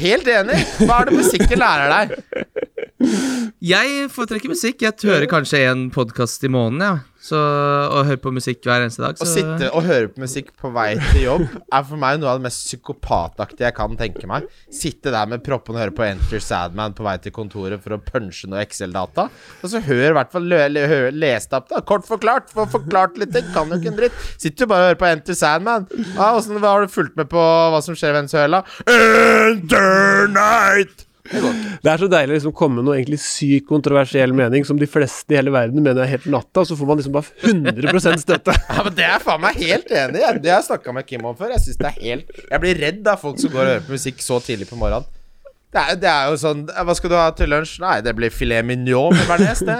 S3: helt enig! Hva er det musikken lærer deg?
S2: Jeg foretrekker musikk. Jeg hører kanskje en podkast i måneden, ja. Så, og hører på musikk hver eneste dag.
S3: Å sitte og høre på musikk på vei til jobb er for meg noe av det mest psykopataktige jeg kan tenke meg. Sitte der med proppen og høre på Enter Sadman på vei til kontoret for å punche noe Excel-data. Og så hør i hvert fall les det opp, da. Kort forklart. For forklart litt ting. Kan jo ikke en dritt. Sitter jo bare og hører på Enter Sadman. Ja, hvordan, har du fulgt med på hva som skjer i Venezuela? Enter Night!
S4: Det er så deilig å liksom komme med noe egentlig sykt kontroversiell mening som de fleste i hele verden mener er helt natta, så får man liksom bare 100% støtte.
S3: Ja, men Det er jeg faen meg helt enig i. Det har jeg snakka med Kim om før. Jeg synes det er helt Jeg blir redd av folk som går og hører på musikk så tidlig på morgenen. Det er, det er jo sånn Hva skal du ha til lunsj? Nei, det blir filet mignon med bearnés, det.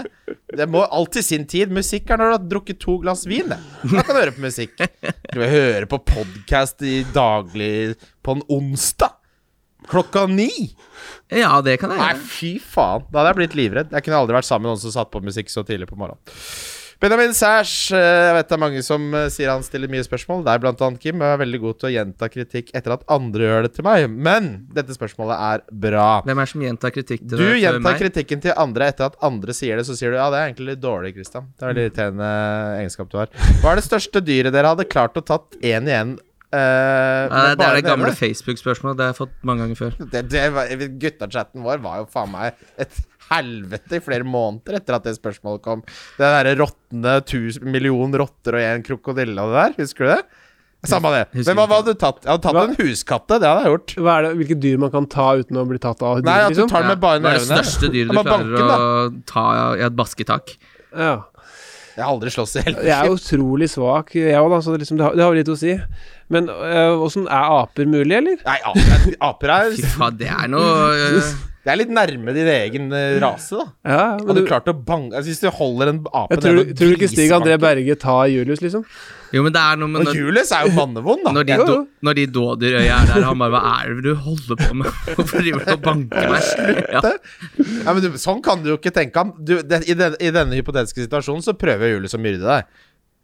S3: Det må alltid sin tid. Musikk er når du har drukket to glass vin, det. Da kan du høre på musikk. Du vil høre på podkast daglig på en onsdag. Klokka ni.
S2: ja, det kan jeg gjøre.
S3: Nei, fy faen. Da hadde jeg blitt livredd. Jeg kunne aldri vært sammen med noen som satt på musikk så tidlig på morgenen. Benjamin Sæsj, eh, jeg vet det er mange som eh, sier han stiller mye spørsmål. Deg blant annet, Kim. Jeg er veldig god til å gjenta kritikk etter at andre gjør det til meg. Men dette spørsmålet er bra.
S2: Hvem er det som gjentar kritikk til
S3: Du
S2: deg Du
S3: gjentar kritikken til andre etter at andre sier det. Så sier du ja, det er egentlig litt dårlig, Christian. Det er veldig irriterende egenskap du har. Hva er det største dyret dere hadde klart å tatt én i én? Uh,
S2: Nei, det er det gamle Facebook-spørsmålet. Det har jeg fått mange ganger før.
S3: Det, det var, Guttachatten vår var jo faen meg et helvete i flere måneder etter at det spørsmålet kom. Det derre råtne million rotter og en krokodille og det der, husker du det? Samme det.
S2: Husker
S3: Men hva, hva hadde du tatt? Jeg hadde tatt
S4: Hva?
S3: en huskatte, det hadde jeg gjort.
S4: Hva er det, hvilke dyr man kan ta uten å bli tatt av dyr,
S3: Nei, at du
S4: liksom?
S3: tar den med bare
S2: Hva er det største dyret du klarer
S3: banken,
S2: å ta i et basketak?
S4: Ja.
S3: Jeg har aldri slåss i hele
S4: Jeg er utrolig svak, jeg òg, da, så det, liksom, det, har, det har litt å si. Men øh, åssen er aper mulig, eller?
S3: Nei, aper, aper er
S2: Fy faen, det er noe øh,
S3: Det er litt nærme din egen eh, rase, da.
S4: Ja, men
S3: Hadde
S4: du,
S3: klart å bange altså, Hvis du holder en ape
S4: jeg tror,
S3: nede og
S4: tror du ikke Stig André Berge tar Julius, liksom?
S2: Jo, men det er noe med
S3: Og Julius er jo mannevond, da.
S2: når de,
S4: Jo, jo.
S2: når de dådyrøya er der, han bare Hva er det du holder på med? Hvorfor driver du og banker meg? Ja.
S3: Ja, men du, sånn kan du jo ikke tenke ham. Du, det, i, den, I denne hypotetiske situasjonen så prøver Julius å myrde deg.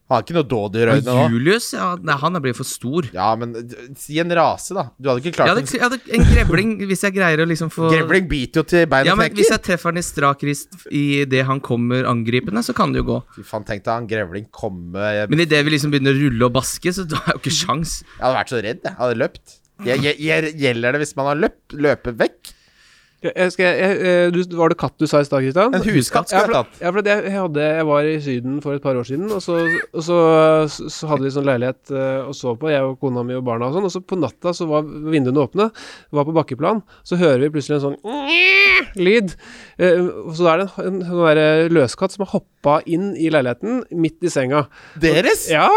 S3: Han har ikke noe dådyrøyne nå.
S2: Og Julius, ja, nei, han blir for stor.
S3: Ja, men si en rase, da. Du hadde ikke klart
S2: Jeg hadde, jeg hadde en grevling, hvis jeg greier å liksom få
S3: Grevling biter jo til beina
S2: Ja, men Hvis jeg treffer han i strak rist idet han kommer angripende, så kan det jo gå.
S3: Fy faen, tenk deg han grevling komme Jeg,
S2: Men idet vi liksom begynner å rulle og baske, så da har jeg jo ikke sjans.
S3: jeg hadde vært så redd, jeg. Jeg hadde løpt. Jeg, gjelder det hvis man har løpt? Løpe vekk?
S4: Jeg, skal, jeg, eh, du, var det katt du sa i stad, Kristian?
S3: En huskatt skulle jeg tatt.
S4: ja, for jeg, hadde, jeg var i Syden for et par år siden, og så, og så, så, hadde vi sånn leilighet å sove på, jeg og kona mi og barna og sånn, og så på natta så var vinduene åpne, var på bakkeplan, så hører vi plutselig en sånn lyd, eh, og så er det en, en, en der løskatt som har hoppa inn i leiligheten midt i senga.
S3: Deres?
S4: Ja,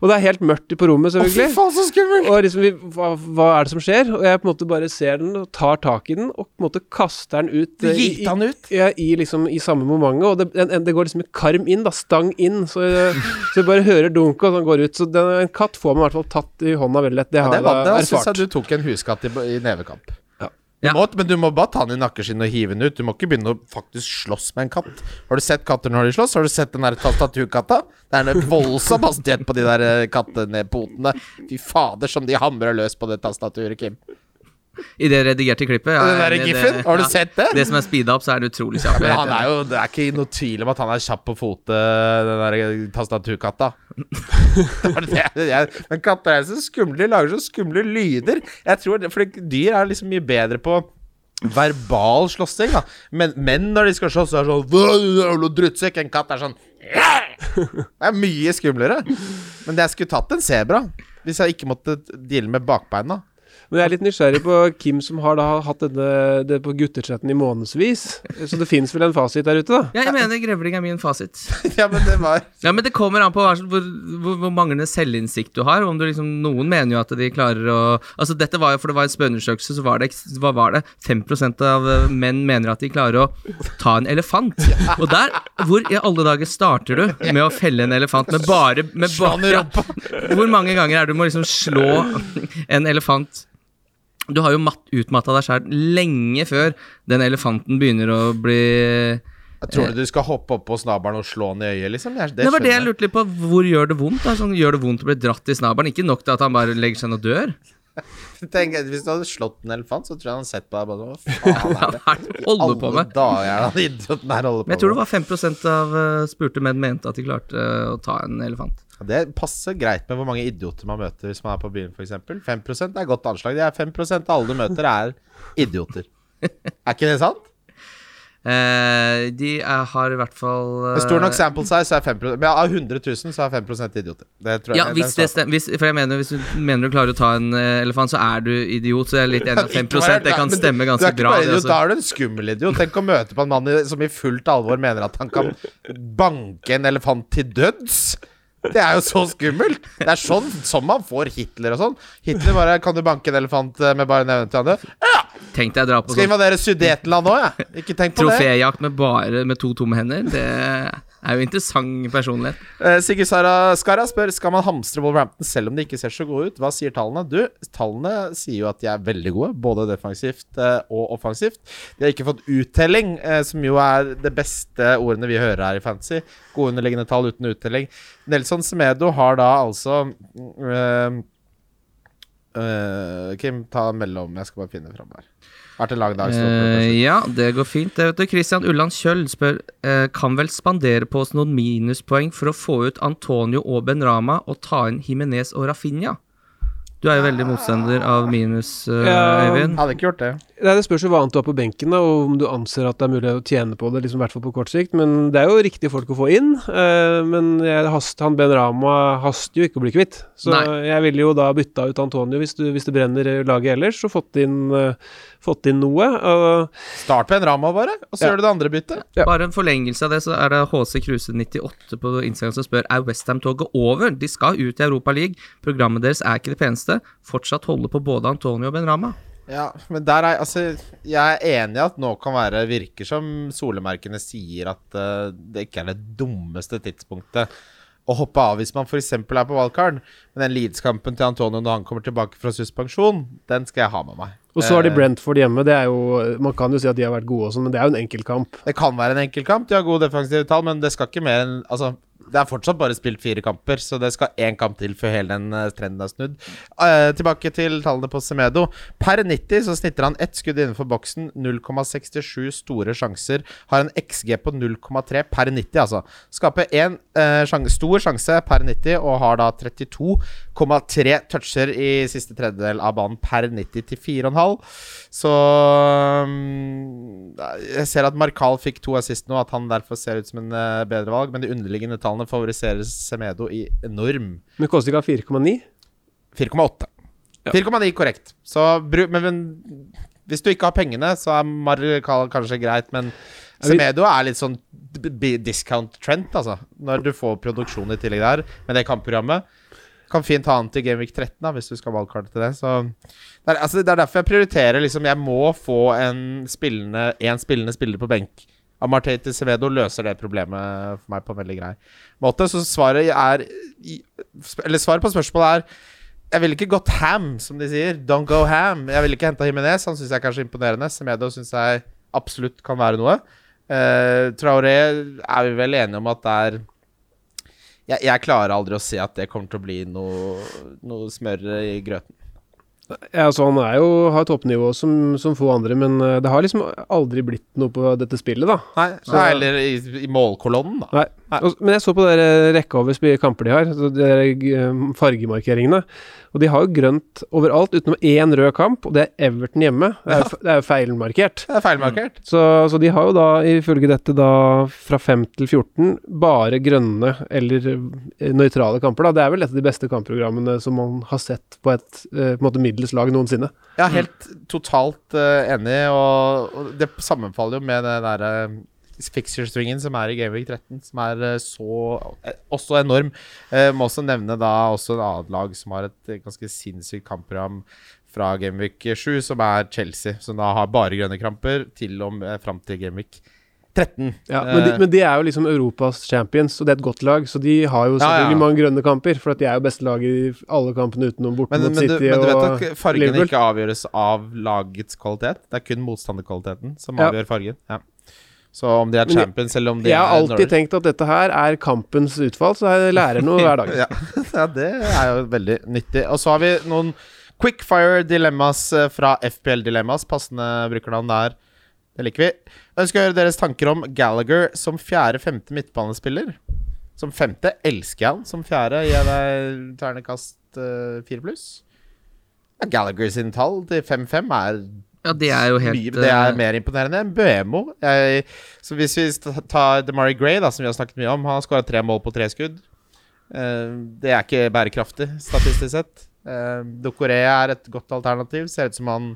S4: og det er helt mørkt på rommet,
S3: Å, fy faen, så skummelt!
S4: Og liksom vi, hva, hva er det som skjer? Og jeg på en måte bare ser den og tar tak i den og på en måte kaster den ut.
S3: Du
S4: eh, i-
S3: gitt ut?
S4: Ja, i, liksom, i samme momentet. Og det, en, det går liksom en karm inn, da. Stang inn. Så, eh, så jeg bare hører dunket, og den går ut. Så den, en katt får man i hvert fall tatt i hånda veldig lett. Det
S3: Ja,
S4: har
S3: det var,
S4: jeg
S3: da
S4: da
S3: syns
S4: erfart.
S3: jeg du tok en huskatt i, i nevekamp.
S4: Ja.
S3: Du må, men du må bare ta den i nakkeskinnet og hive den ut. Du må ikke begynne å faktisk slåss med en katt. Har du sett katter når de slåss? Har du sett den der tastaturkatta? Det er en voldsom hastighet på de der eh, kattenedpotene. Fy fader, som de hamrer løs på det tastaturet, Kim.
S2: I det redigerte klippet. Ja,
S3: Den
S2: der
S3: giffen, har du
S2: ja.
S3: sett det?
S2: Det som er speeda opp, så er det utrolig kjapt.
S3: Men han er jo, det er ikke noe tvil om at han er kjapp på fotet, den der tastaturkatta. Men katter er så skumle, de lager så skumle lyder. Jeg tror det, Fordi dyr er liksom mye bedre på verbal slåssing, da. Men menn når de skal slåss, så er sånn drittsekk. En katt er sånn Det er mye skumlere. Men jeg skulle tatt en sebra hvis jeg ikke måtte deale med bakbeina.
S4: Men jeg er litt nysgjerrig på Kim som har da hatt denne, det på guttechatten i månedsvis. Så det fins vel en fasit der ute, da?
S2: Ja, jeg mener grevling er min fasit.
S3: ja, men det var
S2: Ja, men det kommer an på hvor, hvor, hvor manglende selvinnsikt du har. Om du liksom, Noen mener jo at de klarer å Altså Dette var jo, for det var en spørreundersøkelse, så var det, hva var det? 5% av eh, menn mener at de klarer å ta en elefant. Og der, hvor i alle dager starter du med å felle en elefant med bare, med bare
S3: ja.
S2: Hvor mange ganger er det du må liksom slå en elefant Du har jo mat, utmatta deg sjæl lenge før den elefanten begynner å bli
S3: Jeg tror du du skal hoppe opp på snabelen og slå den i øyet, liksom? Det,
S2: Det var det jeg lurte litt på. Hvor gjør det vondt? Sånn, gjør det vondt å bli dratt i snabelen? Ikke nok til at han bare legger seg ned og dør.
S3: Tenk, hvis du hadde slått en elefant, så tror jeg han hadde sett på deg bare Hva faen er det?
S2: Holder på
S3: Alle
S2: med?
S3: dager er han idioten her holder på
S2: Men jeg tror det var 5% av eh, spurte menn mente at de klarte eh, å ta en elefant.
S3: Det passer greit med hvor mange idioter man møter hvis man er på byen, f.eks. 5% er godt anslag. Det er 5% av alle du møter, er idioter. Er ikke det sant?
S2: Eh, de er, har i hvert fall eh,
S3: stor nok sample size, så er 5 Men av 100 000, så er 5% idioter. Det tror jeg
S2: ja, hvis det stemmer hvis, For jeg mener Hvis du mener du klarer å ta en eh, elefant, så er du idiot. Så jeg er litt enig i at 5
S3: Ikke
S2: Det kan stemme ganske bra.
S3: idiot. Da er du en skummel idiot. Tenk å møte på en mann som i fullt alvor mener at han kan banke en elefant til døds. Det er jo så skummelt! Det er sånn som man får Hitler og sånn. Hitler bare Kan du banke en elefant eh, med bare nevne til andre?
S2: Tenk deg å dra på
S3: Skal
S2: sånn
S3: invadere Sudetenland òg, jeg. Ikke tenk på det.
S2: troféjakt med bare med to tomme hender. Det er jo interessant personlighet.
S3: Uh, Sigurd Skara spør Skal man hamstre Wolverhampton selv om de ikke ser så gode ut. Hva sier tallene? Du, tallene sier jo at de er veldig gode, både defensivt eh, og offensivt. De har ikke fått uttelling, eh, som jo er det beste ordene vi hører her i Fantasy. Gode underliggende tall uten uttelling. Nelson Semedo har da altså eh, eh, Kim, ta mellom. Jeg skal bare finne fram her. Vært en lang dag. var
S2: ja, det går fint. Det vet du, Christian Ulland Kjøll spør uh, Kan vel spandere på oss noen minuspoeng for å få ut Antonio og Ben Rama og ta inn Jimenez og Rafinha? Du er jo veldig motstander av minus, eh,
S4: Ja.
S2: Øyvind.
S3: Hadde ikke gjort det.
S4: Nei, Det spørs jo hva annet du har på benken, da, og om du anser at det er mulig å tjene på det, liksom, i hvert fall på kort sikt. Men det er jo riktige folk å få inn. Uh, men jeg hast, han Ben Rama haster jo ikke å bli kvitt. Så
S2: Nei.
S4: jeg ville jo da bytta ut Antonio hvis, du, hvis det brenner laget ellers, og fått inn, uh, fått inn noe. og
S3: Start Ben en Rama, bare, og så
S4: Ja.
S3: gjør du det andre byttet.
S4: Ja.
S2: Bare en forlengelse av det, så er det HC Kruse98 på Instagram som spør Er Westham-toget over. De skal ut i Europa League. Programmet deres er ikke det peneste. Fortsatt holde på både Antonio og Ben Rama.
S3: Ja, men der er Altså, jeg er enig i at nå kan være Virker som solemerkene sier at uh, det ikke er det dummeste tidspunktet å hoppe av hvis man f.eks. er på wildcard. Men den Leeds-kampen til Antonio når han kommer tilbake fra suspensjon, den skal jeg ha med meg.
S4: Og så har de
S3: Eh,
S4: Brentford hjemme. Det er jo, Man kan jo si at de har vært gode også, men det er jo en enkeltkamp.
S3: Det kan være en enkeltkamp, de har gode defensive tall, men det skal ikke mer enn Altså, det er fortsatt bare spilt fire kamper, så det skal én kamp til før hele den eh, trenden er snudd. Uh, tilbake til tallene på Semedo. Per 90 så snitter han ett skudd innenfor boksen, 0,67 store sjanser. Har en XG på 0,3 per 90, altså. Skaper én uh, sjans- stor sjanse per 90, og har da 32,3 toucher i siste tredjedel av banen per 90 til 4,5. Så um, Jeg ser at Markal fikk to assist nå, at han derfor ser ut som en uh, bedre valg, men de underliggende tallene favoriserer Semedo i enorm.
S4: Men koster ikke 4,9?
S3: 4,8.
S4: Ja.
S3: 4,9 korrekt. Så men, men hvis du ikke har pengene, så er Marcal kanskje greit, men Semedo er litt sånn discount trend, altså. Når du får produksjon i tillegg der, med det kampprogrammet. Kan fint ha han til Gameweek 13, da, hvis du skal ha valgkart til det. Så det er, altså, det er derfor jeg prioriterer liksom Jeg må få en spillende En spillende spiller på benk. Amartey til Sevedo løser det problemet for meg på en veldig grei måte. Så svaret er Eller svaret på spørsmålet er jeg ville ikke gått ham, som de sier. Don't go ham. Jeg ville ikke henta Himinez. Han syns jeg er kanskje er imponerende. Semedo syns jeg absolutt kan være noe. Uh, Traoré er vi vel enige om at det er jeg, jeg klarer aldri å se at det kommer til å bli noe, noe smør i grøten.
S4: Ja, altså Han er jo, har toppnivå som, som få andre, men eh, det har liksom aldri blitt noe på dette spillet, da.
S3: Nei,
S4: Så-
S3: eller i, i målkolonnen, da.
S4: Nei. Men jeg så på dere rekka over kamper de har, så de der, eh, fargemarkeringene. Og de har jo grønt overalt, utenom én rød kamp, og det er Everton hjemme. Det er, jo- det er jo feilmarkert.
S3: Det er feilmarkert.
S4: Så, så de har jo da, ifølge dette, da fra 5 til 14 bare grønne eller eh, nøytrale kamper. da. Det er vel et av de beste kampprogrammene som man har sett på et eh, på en måte middels lag noensinne.
S3: Er helt totalt eh, enig, og, og det sammenfaller jo med det derre fixture-swingen som er i Gameweek 13, som er eh, så eh, også enorm. Eh, må også nevne da også et annet lag som har et eh, ganske sinnssykt kampprogram fra Gameweek 7, som er Chelsea, som da har bare grønne kramper til og med fram til Gameweek 13.
S4: Ja, men, de, men de er jo liksom Europas champions, og det er et godt lag, så de har jo
S3: Ja,
S4: selvfølgelig
S3: ja.
S4: mange grønne kamper. For at de er jo beste lag i alle kampene utenom borte
S3: men,
S4: mot
S3: men, du,
S4: Liverpool
S3: men du vet at
S4: Liverpool.
S3: ikke avgjøres av lagets kvalitet. Det er kun motstanderkvaliteten som
S4: Ja.
S3: avgjør fargen. Ja. Så om de er champions eller om de
S4: Jeg har
S3: alltid
S4: alltid tenkt at dette her er kampens utfall, så jeg lærer noe hver dag.
S3: ja. ja, det er jo veldig nyttig. Og så har vi noen quickfire dilemmas eh, fra FPL Dilemmas. Passende brukernavn der. Det liker vi. Jeg ønsker å høre deres tanker om Gallagher som fjerde-femte midtbanespiller. Som femte elsker jeg han. Som fjerde gir jeg deg ternekast eh, fire pluss. Gallagher sine tall til 5-5 er
S2: Ja, det er jo helt
S3: det er
S2: eh,
S3: mer imponerende enn Buemo. Så hvis vi tar DeMari Gray, da, som vi har snakket mye om, han har skåra tre mål på tre skudd. Eh, det er ikke bærekraftig, statistisk sett. Uh, Dokoré er et godt alternativ. Ser ut som han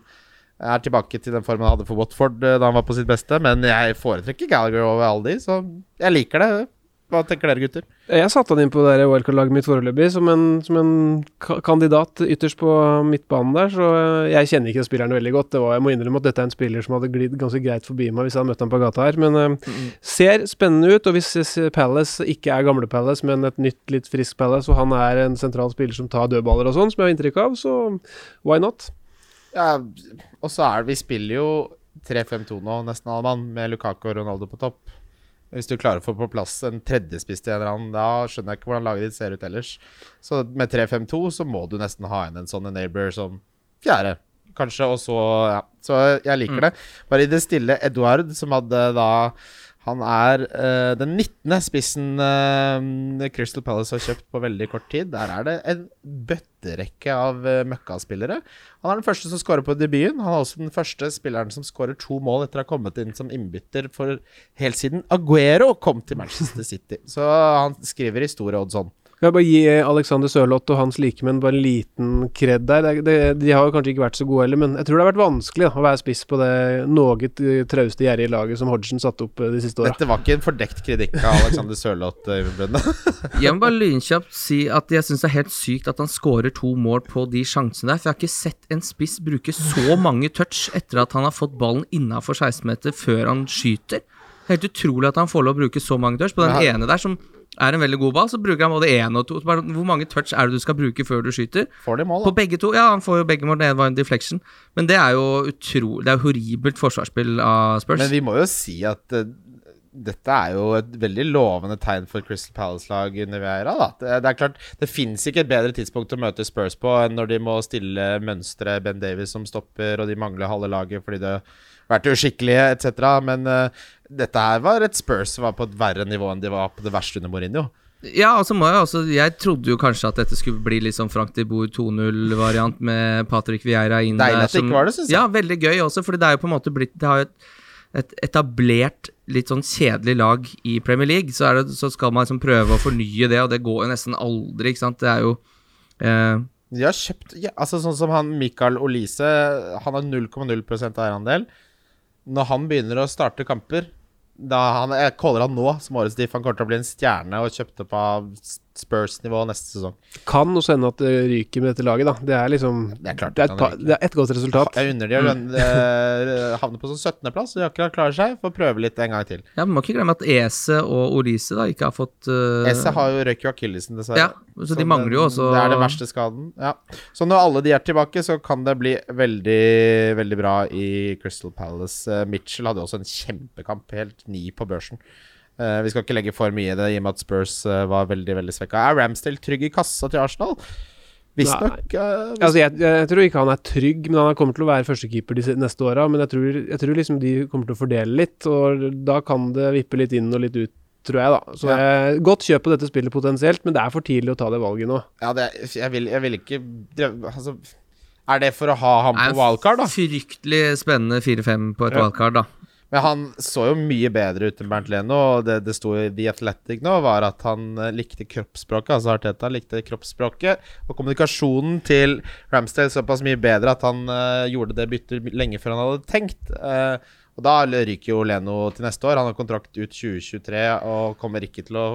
S3: er tilbake til den formen han hadde for Watford eh, da han var på sitt beste. Men jeg foretrekker Gallagher over Aldi, så jeg liker det. Hva tenker dere, gutter?
S4: Jeg satte han inn på det wildcard-laget mitt foreløpig som en, som en kandidat ytterst på midtbanen der, så jeg kjenner ikke spilleren veldig godt. Det var, jeg må innrømme at dette er en spiller som hadde glidd ganske greit forbi meg hvis jeg hadde møtt ham på gata her, men eh, ser spennende ut. Og hvis Palace ikke er gamle Palace, men et nytt, litt friskt Palace, og han er en sentral spiller som tar dødballer og sånn, som jeg har inntrykk av, så why not?
S3: Ja, og så er det Vi spiller jo 3-5-2 nå, nesten alle mann, med Lukaku og Ronaldo på topp. Hvis du klarer å få på plass en tredjespiss til en eller annen, da skjønner jeg ikke hvordan laget ditt ser ut ellers. Så med 3-5-2 så må du nesten ha inn en sånn enabler som fjerde, kanskje, og så Ja. Så jeg liker det. Bare i det stille Eduard, som hadde da han er uh, den 19. spissen uh, Crystal Palace har kjøpt på veldig kort tid. Der er det en bøtterekke av uh, møkkaspillere. Han er den første som skårer på debuten. Han er også den første spilleren som skårer to mål etter å ha kommet inn som innbytter for helt siden Aguero kom til Manchester City. Så han skriver i store odds sånn.
S4: Kan jeg bare gi Alexander Sørloth og hans likemenn bare en liten kred der. Det, det, de har jo kanskje ikke vært så gode heller, men jeg tror det har vært vanskelig da, å være spiss på det noe eh, trauste, gjerrige laget som Hodgson satte opp eh, de siste åra.
S3: Dette var ikke en fordekt kritikk av Alexander Sørloth, Øyvind
S2: Jeg må bare lynkjapt si at jeg syns det er helt sykt at han skårer to mål på de sjansene der. For jeg har ikke sett en spiss bruke så mange touch etter at han har fått ballen innafor 16-meter før han skyter. Er helt utrolig at han får lov å bruke så mange touch. På den
S3: Ja.
S2: ene der, som er en veldig god ball, så bruker han både én og to. Bare, hvor mange touch er det du skal bruke før du skyter?
S3: Får de mål,
S2: På
S3: da?
S2: begge to. Ja, han får jo begge mål. Det var en deflection. Men det er jo utro, Det er horribelt forsvarsspill av Spurs.
S3: Men vi må jo si at uh, dette er jo et veldig lovende tegn for Crystal Palace-lag under Veira. Da. Det, det er klart, det fins ikke et bedre tidspunkt å møte Spurs på enn når de må stille mønsteret Ben Davies som stopper, og de mangler halve laget fordi det vært uskikkelige etc. Men uh, dette her var et Spurs som var på et verre nivå enn de var på det verste under Mourinho.
S2: Ja, altså må jeg også Jeg trodde jo kanskje at dette skulle bli litt sånn Frank de Boer 2-0-variant med Patrick Vieira inn
S3: Deilig at det ikke var det, synes jeg.
S2: Ja, veldig gøy også, fordi det er jo på en måte blitt Det har jo et, et etablert, litt sånn kjedelig lag i Premier League. Så, det, så skal man liksom prøve å fornye det, og det går jo nesten aldri, ikke sant. Det er jo eh,
S3: De har kjøpt ja, Altså Sånn som han Mikael Olise, han har 0,0% eierandel. Når han begynner å starte kamper da han, Jeg caller han nå som årets diff. Han kommer til å bli en stjerne og kjøpt opp av Spurs-nivå neste sesong.
S4: Kan også hende at det ryker med dette laget, da. Det er liksom
S3: Det er klart
S4: Det er
S3: ryke.
S4: det er et godt resultat.
S3: Jeg unner de å eh, havne på sånn 17.-plass. De akkurat klarer seg. Får prøve litt en gang til.
S2: Ja, Man må ikke glemme at Ese og Olise da ikke har fått uh...
S3: Ese har jo røyk jo akillesen, dessverre.
S2: Ja, så de mangler jo også
S3: Det er den verste skaden. Ja. Så når alle de er tilbake, så kan det bli veldig, veldig bra i Crystal Palace. Eh, Mitchell hadde jo også en kjempekamp, helt ni på børsen. Uh, vi skal ikke legge for mye i det, i og med at Spurs uh, var veldig veldig svekka. Er Ramsdale trygg i kassa til Arsenal? Visstnok. Uh,
S4: Altså, jeg, jeg tror ikke han er trygg, men han kommer til å være førstekeeper de neste åra. Men jeg tror, jeg tror liksom de kommer til å fordele litt, og da kan det vippe litt inn og litt ut, tror jeg, da. Så
S3: Ja.
S4: jeg, godt kjøp på dette spillet potensielt, men det er for tidlig å ta det valget nå.
S3: ja, det, jeg, vil, jeg vil ikke altså, Er det for å ha ham på wildcard, da?
S2: Fryktelig spennende 4-5 på et
S4: Ja.
S2: wildcard, da.
S3: Men han så jo mye bedre ut enn Bernt Leno, og det det sto i The Athletic nå, var at han eh, likte kroppsspråket. Altså Arteta likte kroppsspråket og kommunikasjonen til Ramsdale såpass mye bedre at han uh, gjorde det byttet lenge før han hadde tenkt. Eh, og da ryker jo Leno til neste år. Han har kontrakt ut 2023 og kommer ikke til å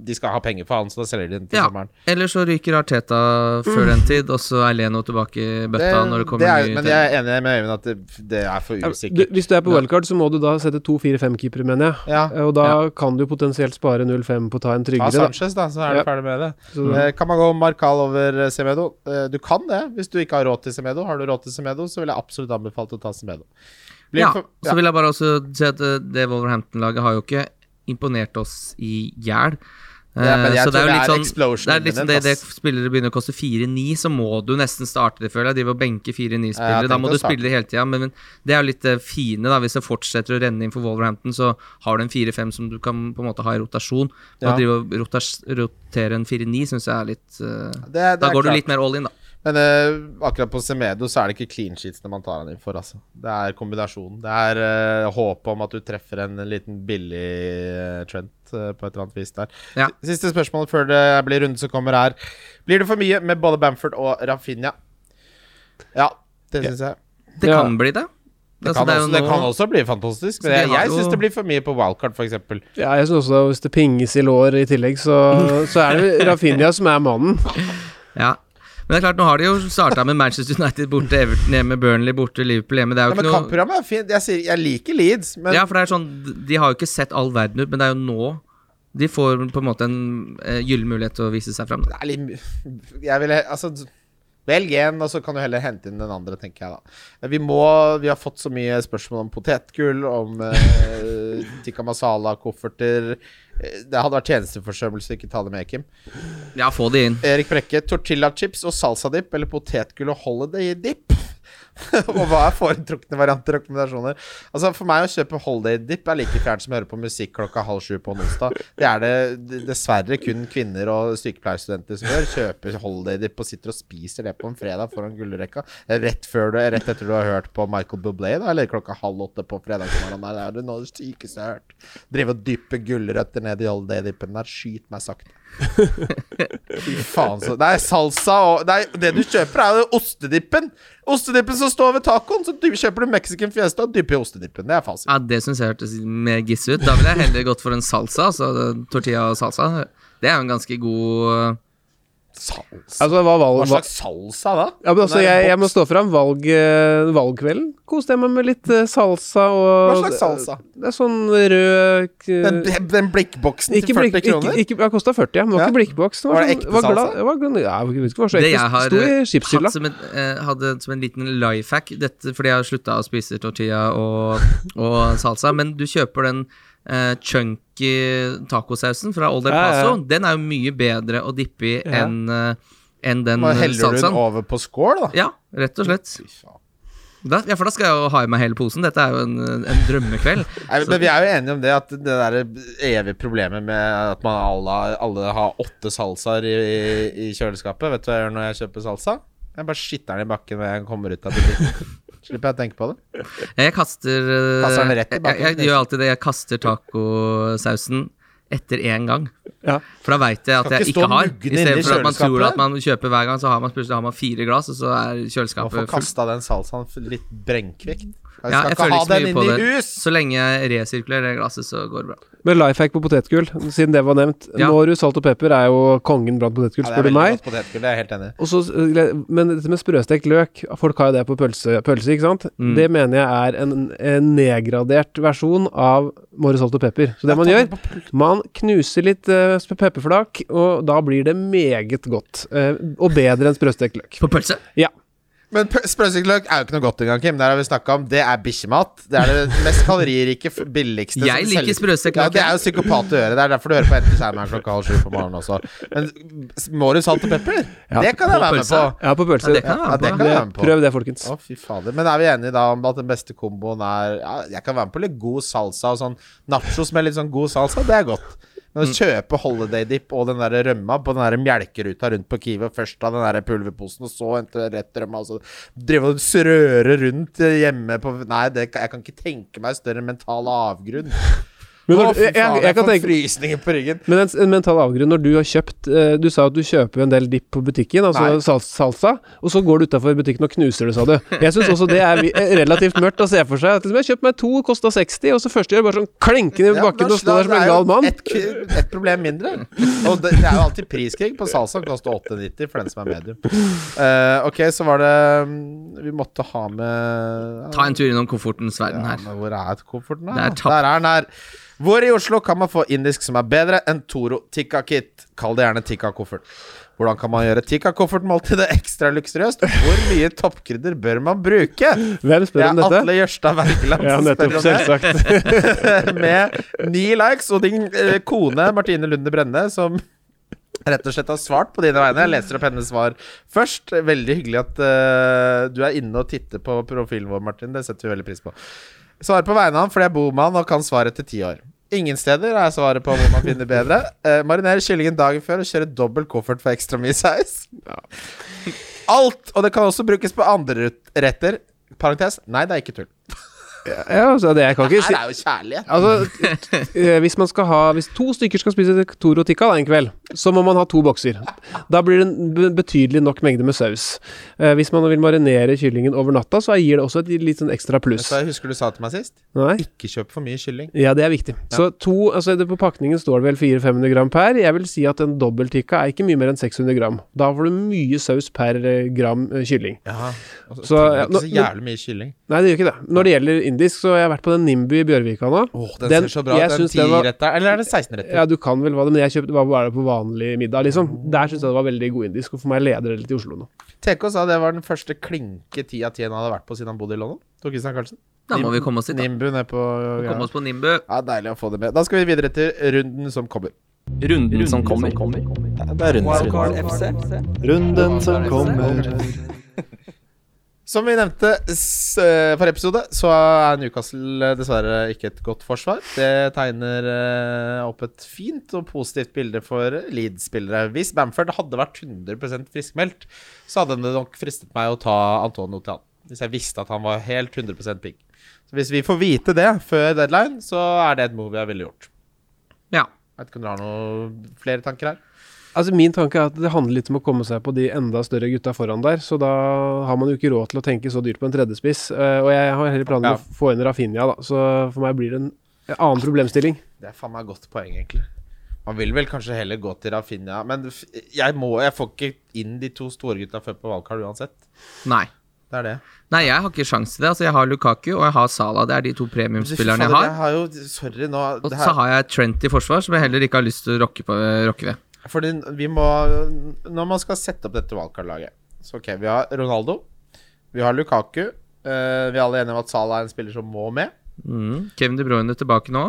S3: De skal ha penger for han, så da selger de den til
S2: Ja.
S3: sommeren.
S2: Eller så ryker Arteta før den tid, og så er Leno tilbake i bøtta når det kommer
S3: er,
S2: ny
S3: men jeg er enig med Øyvind at det, det er for usikkert.
S4: du, hvis du er på
S2: Ja.
S4: wildcard, så må du da sette to 4-5-keepere, mener jeg.
S3: Ja.
S4: Og da kan du potensielt spare 0-5 på å ta en tryggere, Ta
S3: Sanchez, da, så er du
S4: Ja.
S3: ferdig med det.
S4: Så,
S3: Eh, Kan man gå Markal over eh, Semedo? Eh, Du kan det, hvis du ikke har råd til Semedo. Har du råd til Semedo, så vil jeg absolutt anbefale å ta Semedo. Blir
S2: Ja,
S3: for-
S2: så vil jeg bare også si at eh, det Wolverhampton-laget har jo ikke imponert oss i hjel. Eh,
S3: Ja, men jeg
S2: så det er
S3: tror det
S2: litt
S3: er
S2: sånn Det er liksom det,
S3: imminent,
S2: det spillere begynner å koste 4-9, så må du nesten starte det, føler jeg. De vil benke 4-9-spillere.
S3: Ja,
S2: da må du
S3: starte.
S2: spille det hele tida. Men, men det er jo litt det fine, da. Hvis det fortsetter å renne inn for Wolverhampton, så har du en 4-5 som du kan på en måte ha i rotasjon.
S3: Ja.
S2: Å drive og rotas- rotere en 4-9 syns jeg er litt uh,
S3: Det, det
S2: Da
S3: er
S2: går du litt mer all in, da.
S3: Men uh, akkurat på Semedo så er det ikke clean sheetsene man tar han inn for, altså. Det er kombinasjonen. Det er uh, håpet om at du treffer en liten billig uh, Trent uh, på et eller annet vis der.
S2: Ja.
S3: Siste spørsmål før det blir runde som kommer, her. Blir det for mye med både Bamford og Rafinha? Ja, det syns jeg.
S2: Det
S4: Ja.
S2: kan bli det.
S3: Det
S2: Altså,
S3: kan,
S2: det
S3: også, det kan også bli fantastisk. Men jeg,
S2: har
S3: jeg syns det blir for mye på wildcard, f.eks.
S4: ja, jeg syns også hvis det pinges i lår i tillegg, så, så er det Rafinha som er mannen.
S2: Ja. Men det er klart, nå har de jo starta med Manchester United borte, Everton hjemme, Burnley borte, Liverpool hjemme. Det er
S3: Ja,
S2: jo
S3: men
S2: ikke noe
S3: kampprogrammet er fint. Jeg, sier, jeg liker Leeds, men
S2: Ja, for det er sånn De har jo ikke sett all verden ut, men det er jo nå de får på en måte en eh, gyllen mulighet til å vise seg fram.
S3: det er litt Jeg ville Altså Velg én, og så kan du heller hente inn den andre, tenker jeg da. Vi må Vi har fått så mye spørsmål om potetgull, om eh, tikka masala, kofferter Eh, Det hadde vært tjenesteforsømmelse å ikke ta det med, Kim.
S2: Ja, få det inn.
S3: Erik Brekke, tortillachips og salsadip eller potetgull og holiday dip? og hva er foretrukne varianter og rekommendasjoner? Altså For meg å kjøpe holiday dip er like fjernt som å høre på musikk klokka halv sju på onsdag. Det er det dessverre kun kvinner og sykepleierstudenter som gjør. Kjøper holiday dip og sitter og spiser det på en fredag foran gullrekka. Rett, rett etter du har hørt på Michael Bublé, da, eller klokka halv åtte på fredagsmorgenen. Det er det noe av det sykeste jeg har hørt. Drive og dyppe gulrøtter ned i holiday dippen der. Skyt meg sakte. Fy faen, så er salsa og er, det du kjøper, er jo ostedippen. Ostedippen som står ved tacoen. Så du kjøper du Mexican Fiesta og dypper i ostedippen. Det er fasit.
S2: Ja, Det syns jeg hørtes mer giss ut. Da ville jeg heller gått for en salsa. Altså tortilla og salsa. Det er jo en ganske god
S3: Salsa.
S4: Altså, hva, valg,
S3: Hva slags salsa da?
S4: ja, men altså, jeg, jeg må stå fram. Valg, eh, valgkvelden koste jeg meg med litt eh, salsa og
S3: Hva slags salsa?
S4: Det er sånn rød
S3: Den, den blikkboksen
S4: ikke
S3: til 40
S4: blikk,
S3: kroner?
S4: ikke, ikke, Det kosta 40, ja. Men det var
S3: Ja.
S4: ikke blikkboks.
S3: Var
S4: var,
S3: det
S4: sånn,
S3: ekte salsa?
S4: glad, var glad, ja, jeg vet ikke hva så
S2: Det
S4: ekte.
S2: jeg har
S4: Sto i
S2: eh, hatt som en, hadde som en liten life hack, dette fordi jeg har slutta å spise tortilla og, og salsa, men du kjøper den eh, chunky tacosausen fra Old El
S4: Paso, ja, ja.
S2: Den er jo mye bedre å dippe i
S4: Ja.
S2: enn uh, en den
S3: salsaen.
S2: eh,
S3: heller du den over på skål, da?
S2: Ja, rett og slett. Da, ja, for da skal jeg jo ha i meg hele posen. Dette er jo en, en drømmekveld.
S3: Nei, men vi er jo enige om det at det der evige problemet med at man alle, alle har åtte salsaer i, i kjøleskapet Vet du hva jeg gjør når jeg kjøper salsa? Jeg bare skitter den i bakken når jeg kommer ut av butikken. Slipper jeg å tenke på det.
S2: Jeg kaster eh,
S3: Kaster den rett i bakken,
S2: jeg, jeg gjør alltid det. Jeg kaster tacosausen etter én gang.
S4: Ja.
S2: For da veit jeg at jeg
S3: ikke
S2: har. I
S3: muggende inne i
S2: stedet for at man tror at man kjøper hver gang, så har man plutselig har man fire glass, og så er kjøleskapet fullt.
S3: kasta den salsaen litt brennkvikt. Jeg
S2: Ja, jeg
S3: ikke
S2: føler
S3: ha
S2: ikke så
S3: den
S2: mye på
S3: inn i
S2: det.
S3: hus!
S2: Så lenge jeg resirkulerer det glasset, så går det bra.
S4: Men life hack på potetgull, siden det var nevnt.
S2: Ja.
S4: Noru salt og pepper er jo kongen blant potetgull, spør du meg.
S3: potetgull, det er helt enig i.
S4: Og så, eh, men dette med sprøstekt løk Folk har jo det på pølse, pølse ikke sant?
S2: Mm.
S4: Det mener jeg er en, en nedgradert versjon av Måre salt og pepper. Så det man gjør, man knuser litt uh, pepperflak, og da blir det meget godt. Uh, og bedre enn sprøstekt løk.
S2: På pølse?
S4: Ja.
S3: Men p- er jo ikke noe godt engang, Kim. Det har vi snakka om. Det er bikkjemat. Det er det mest kaloririke, billigste
S2: Jeg
S3: som
S2: liker
S3: selges- Ja, det er jo psykopat å gjøre. Det er derfor du hører på Enten skjermen klokka halv sju på morgenen også. Men må du salt og pepper?
S4: Ja.
S3: Det kan jeg være med på.
S4: Ja, på pølse.
S2: Ja, det kan jeg være
S3: det
S2: på.
S3: kan jeg være med på.
S4: Prøv det, folkens.
S3: Å, fy fader. Men er vi enige da om at den beste komboen er ja, Jeg kan være med på litt god salsa og sånn nachos med litt sånn god salsa. Det er godt. Men å kjøpe holiday dip og den der rømma på den der melkeruta rundt på Kiwi, først av den der pulverposen, og så rett rømma, og så drive og srøre rundt hjemme på Nei, det, jeg kan ikke tenke meg større mental avgrunn.
S4: Men når, jeg, jeg,
S3: faen,
S4: jeg kan tenke
S3: frysninger på ryggen.
S4: Men en, en mental avgrunn når du har kjøpt eh, Du sa at du kjøper en del dipp på butikken, altså sal salsa, og så går du utafor butikken og knuser det, sa du. Jeg syns også det er eh, relativt mørkt å se for seg. At liksom, jeg har kjøpt meg to, kosta 60, og så første gjør bare sånn klinken i
S3: Ja,
S4: bakken
S3: da-
S4: og står der som en
S3: er jo
S4: gal mann.
S3: Et, ku- et problem mindre. Og det, det er jo alltid priskrig på salsa. Koster 8,90 for den som er medium. Uh, ok, så var det mm, Vi måtte ha med
S2: Ta en tur innom komfortens verden her.
S3: Ja, Hvor er komforten? da?
S2: Det er.
S3: Der er den her. Hvor i Oslo kan man få indisk som er bedre enn Toro Tikka Kit? Kall det gjerne Tikka koffert. Hvordan kan man gjøre Tikka koffertmåltidet ekstra luksuriøst? Hvor mye toppkrydder bør man bruke?
S4: Hvem spør
S3: er
S4: om dette?
S3: Atle Jørstad Wergeland
S4: Ja, nettopp.
S3: det.
S4: Selvsagt.
S3: med ni likes, og din eh, kone Martine Lunde Brenne, som rett og slett har svart på dine vegne. Jeg leser opp hennes svar først. Veldig hyggelig at uh, du er inne og titter på profilen vår, Martin. Det setter vi veldig pris på. Svarer på vegne av han fordi jeg bor med han og kan svaret etter ti år. Ingen steder er svaret på hvor man finner bedre. Uh, marinere kyllingen dagen før og kjøre dobbel koffert for ekstra mye saus. Alt! Og det kan også brukes på andre retter. Parentes. Nei, det er ikke tull.
S4: Ja, altså, det, jeg kan ikke si
S3: Her er jo kjærlighet.
S4: Altså, eh, hvis man skal ha Hvis to stykker skal spise Toro Tikka en kveld, så må man ha to bokser. Da blir det en betydelig nok mengde med saus. Eh, hvis man vil marinere kyllingen over natta, så gir det også et litt sånn ekstra pluss.
S3: Så jeg husker du sa til meg sist
S4: Nei?
S3: Ikke kjøp for mye kylling.
S4: Ja, det er viktig. Så to, altså det På pakningen står det vel 400-500 gram per. Jeg vil si at en dobbelttikka er ikke mye mer enn 600 gram. Da får du mye saus per eh, gram kylling.
S3: Ja, altså,
S4: Så, ja,
S3: ikke så jævlig mye kylling.
S4: Nei, det gjør ikke det. Når det gjelder indisk, så har jeg vært på den Nimbu i Bjørvika nå.
S3: Åh, den,
S4: Den-
S3: ser så bra
S4: jeg
S3: ut. Den
S4: tiretter,
S3: 10-retter. Eller er det 16-retter?
S4: Ja, du kan vel hva det, men jeg kjøpte bare det på vanlig middag, liksom. Der syns jeg det var veldig god indisk, og for meg leder det litt i Oslo nå.
S3: TK sa det var den første klinke ti av ti han hadde vært på siden han bodde i London. Tor Christian Karlsen.
S2: Da må vi komme oss dit, da.
S3: Nimbu ned på
S2: Komme oss på Nimbu.
S3: Ja, Deilig å få det med. Da skal vi videre til runden som kommer.
S2: Runden som kommer.
S5: Det er rundens
S1: Wildcard
S5: runde. Runden som kommer.
S3: Som vi nevnte eh, episode, så er Newcastle eh, dessverre ikke et godt forsvar. Det tegner eh, opp et fint og positivt bilde for Leeds-spillere. Hvis Bamford hadde vært 100 friskmeldt, så hadde det nok fristet meg å ta Antonio til han. Hvis jeg visste at han var helt 100% pigg. Så hvis vi får vite det før deadline, så er det et move jeg ville gjort.
S2: Ja.
S3: Jeg vet ikke om du har noen flere tanker her?
S4: Altså Min tanke er at det handler litt om å komme seg på de enda større gutta foran der. Så da har man jo ikke råd til å tenke så dyrt på en tredjespiss. Uh, og jeg har heller planer om
S3: Ja.
S4: å få inn Rafinha, da. Så for meg blir det en annen problemstilling.
S3: Det er faen meg godt poeng, egentlig. Man vil vel kanskje heller gå til Rafinha, men jeg, må, jeg får ikke inn de to storgutta før på valgkart uansett.
S2: Nei.
S3: Det er det.
S2: Nei, jeg har ikke sjans til det. Altså, jeg har Lukaku og jeg har Salah. Det er de to premiumspillerne jeg har.
S3: Jeg har jo, sorry nå
S2: Og så har jeg Trent i forsvar, som jeg heller ikke har lyst til å rokke, på, rokke ved.
S3: Fordi vi må Når man skal sette opp dette valgkartlaget Så ok, vi har Ronaldo. Vi har Lukaku. Uh, vi er alle enige om at Salah er en spiller som må med.
S2: Mm. Kevin De Bruyne tilbake nå.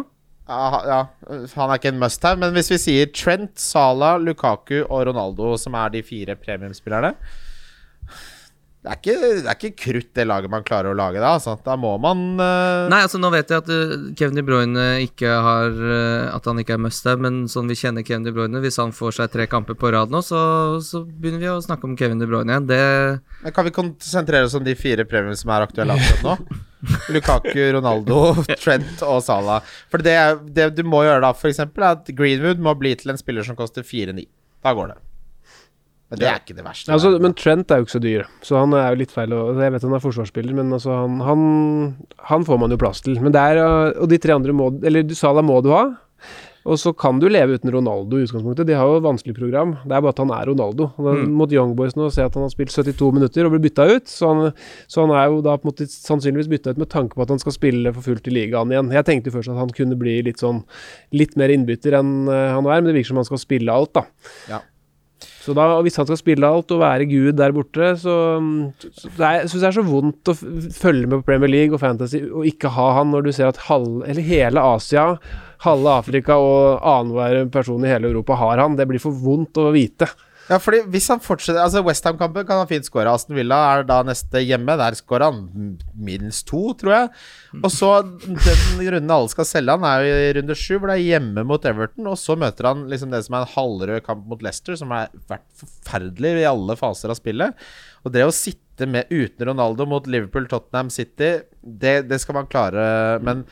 S3: Ja, ja, han er ikke en must-have, men hvis vi sier Trent, Salah, Lukaku og Ronaldo, som er de fire premiumspillerne det er, ikke, det er ikke krutt det laget man klarer å lage da. Altså. Da må man uh...
S2: Nei, altså nå vet jeg at uh, Kevin De Bruyne ikke har uh, At han ikke er must have, men sånn vi kjenner Kevin De Bruyne Hvis han får seg tre kamper på rad nå, så, så begynner vi å snakke om Kevin De Bruyne igjen. Det
S3: Men Kan vi konsentrere oss om de fire premiene som er aktuelle akkurat nå? Lukaku, Ronaldo, Trent og Salah. For det, det du må gjøre da, eksempel, er at Greenwood må bli til en spiller som koster 4-9. Da går det. Men det er ikke det verste.
S4: Altså, men Trent er jo ikke så dyr, så han er jo litt feil å Jeg vet han er forsvarsspiller, men altså han, han, han får man jo plass til. Men det er uh, Og de tre andre må Eller Salah må du ha. Og så kan du leve uten Ronaldo i utgangspunktet. De har jo et vanskelig program. Det er bare at han er Ronaldo. Og da,
S2: Mm.
S4: Mot Young Boys nå se at han har spilt 72 minutter og blir bytta ut. Så han, så han er jo da på en måte sannsynligvis bytta ut med tanke på at han skal spille for fullt i ligaen igjen. Jeg tenkte først at han kunne bli litt sånn Litt mer innbytter enn uh, han er, men det virker som han skal spille alt, da. Så da, hvis han skal spille alt og være gud der borte, så, så det er, Jeg syns det er så vondt å følge med på Premier League og Fantasy og ikke ha han når du ser at halv, hele Asia, halve Afrika og annenhver person i hele Europa har han. Det blir for vondt å vite.
S3: Ja, fordi hvis han fortsetter Altså Westham-kampen kan han fint skåre. Aston Villa er da neste hjemme. Der skårer han minst to, tror jeg. Og så den runden alle skal selge han, er jo i runde sju, hvor det er hjemme mot Everton. Og så møter han liksom det som er en halvrød kamp mot Leicester, som har vært forferdelig i alle faser av spillet. Og det å sitte med uten Ronaldo mot Liverpool, Tottenham City, det, det skal man klare. Men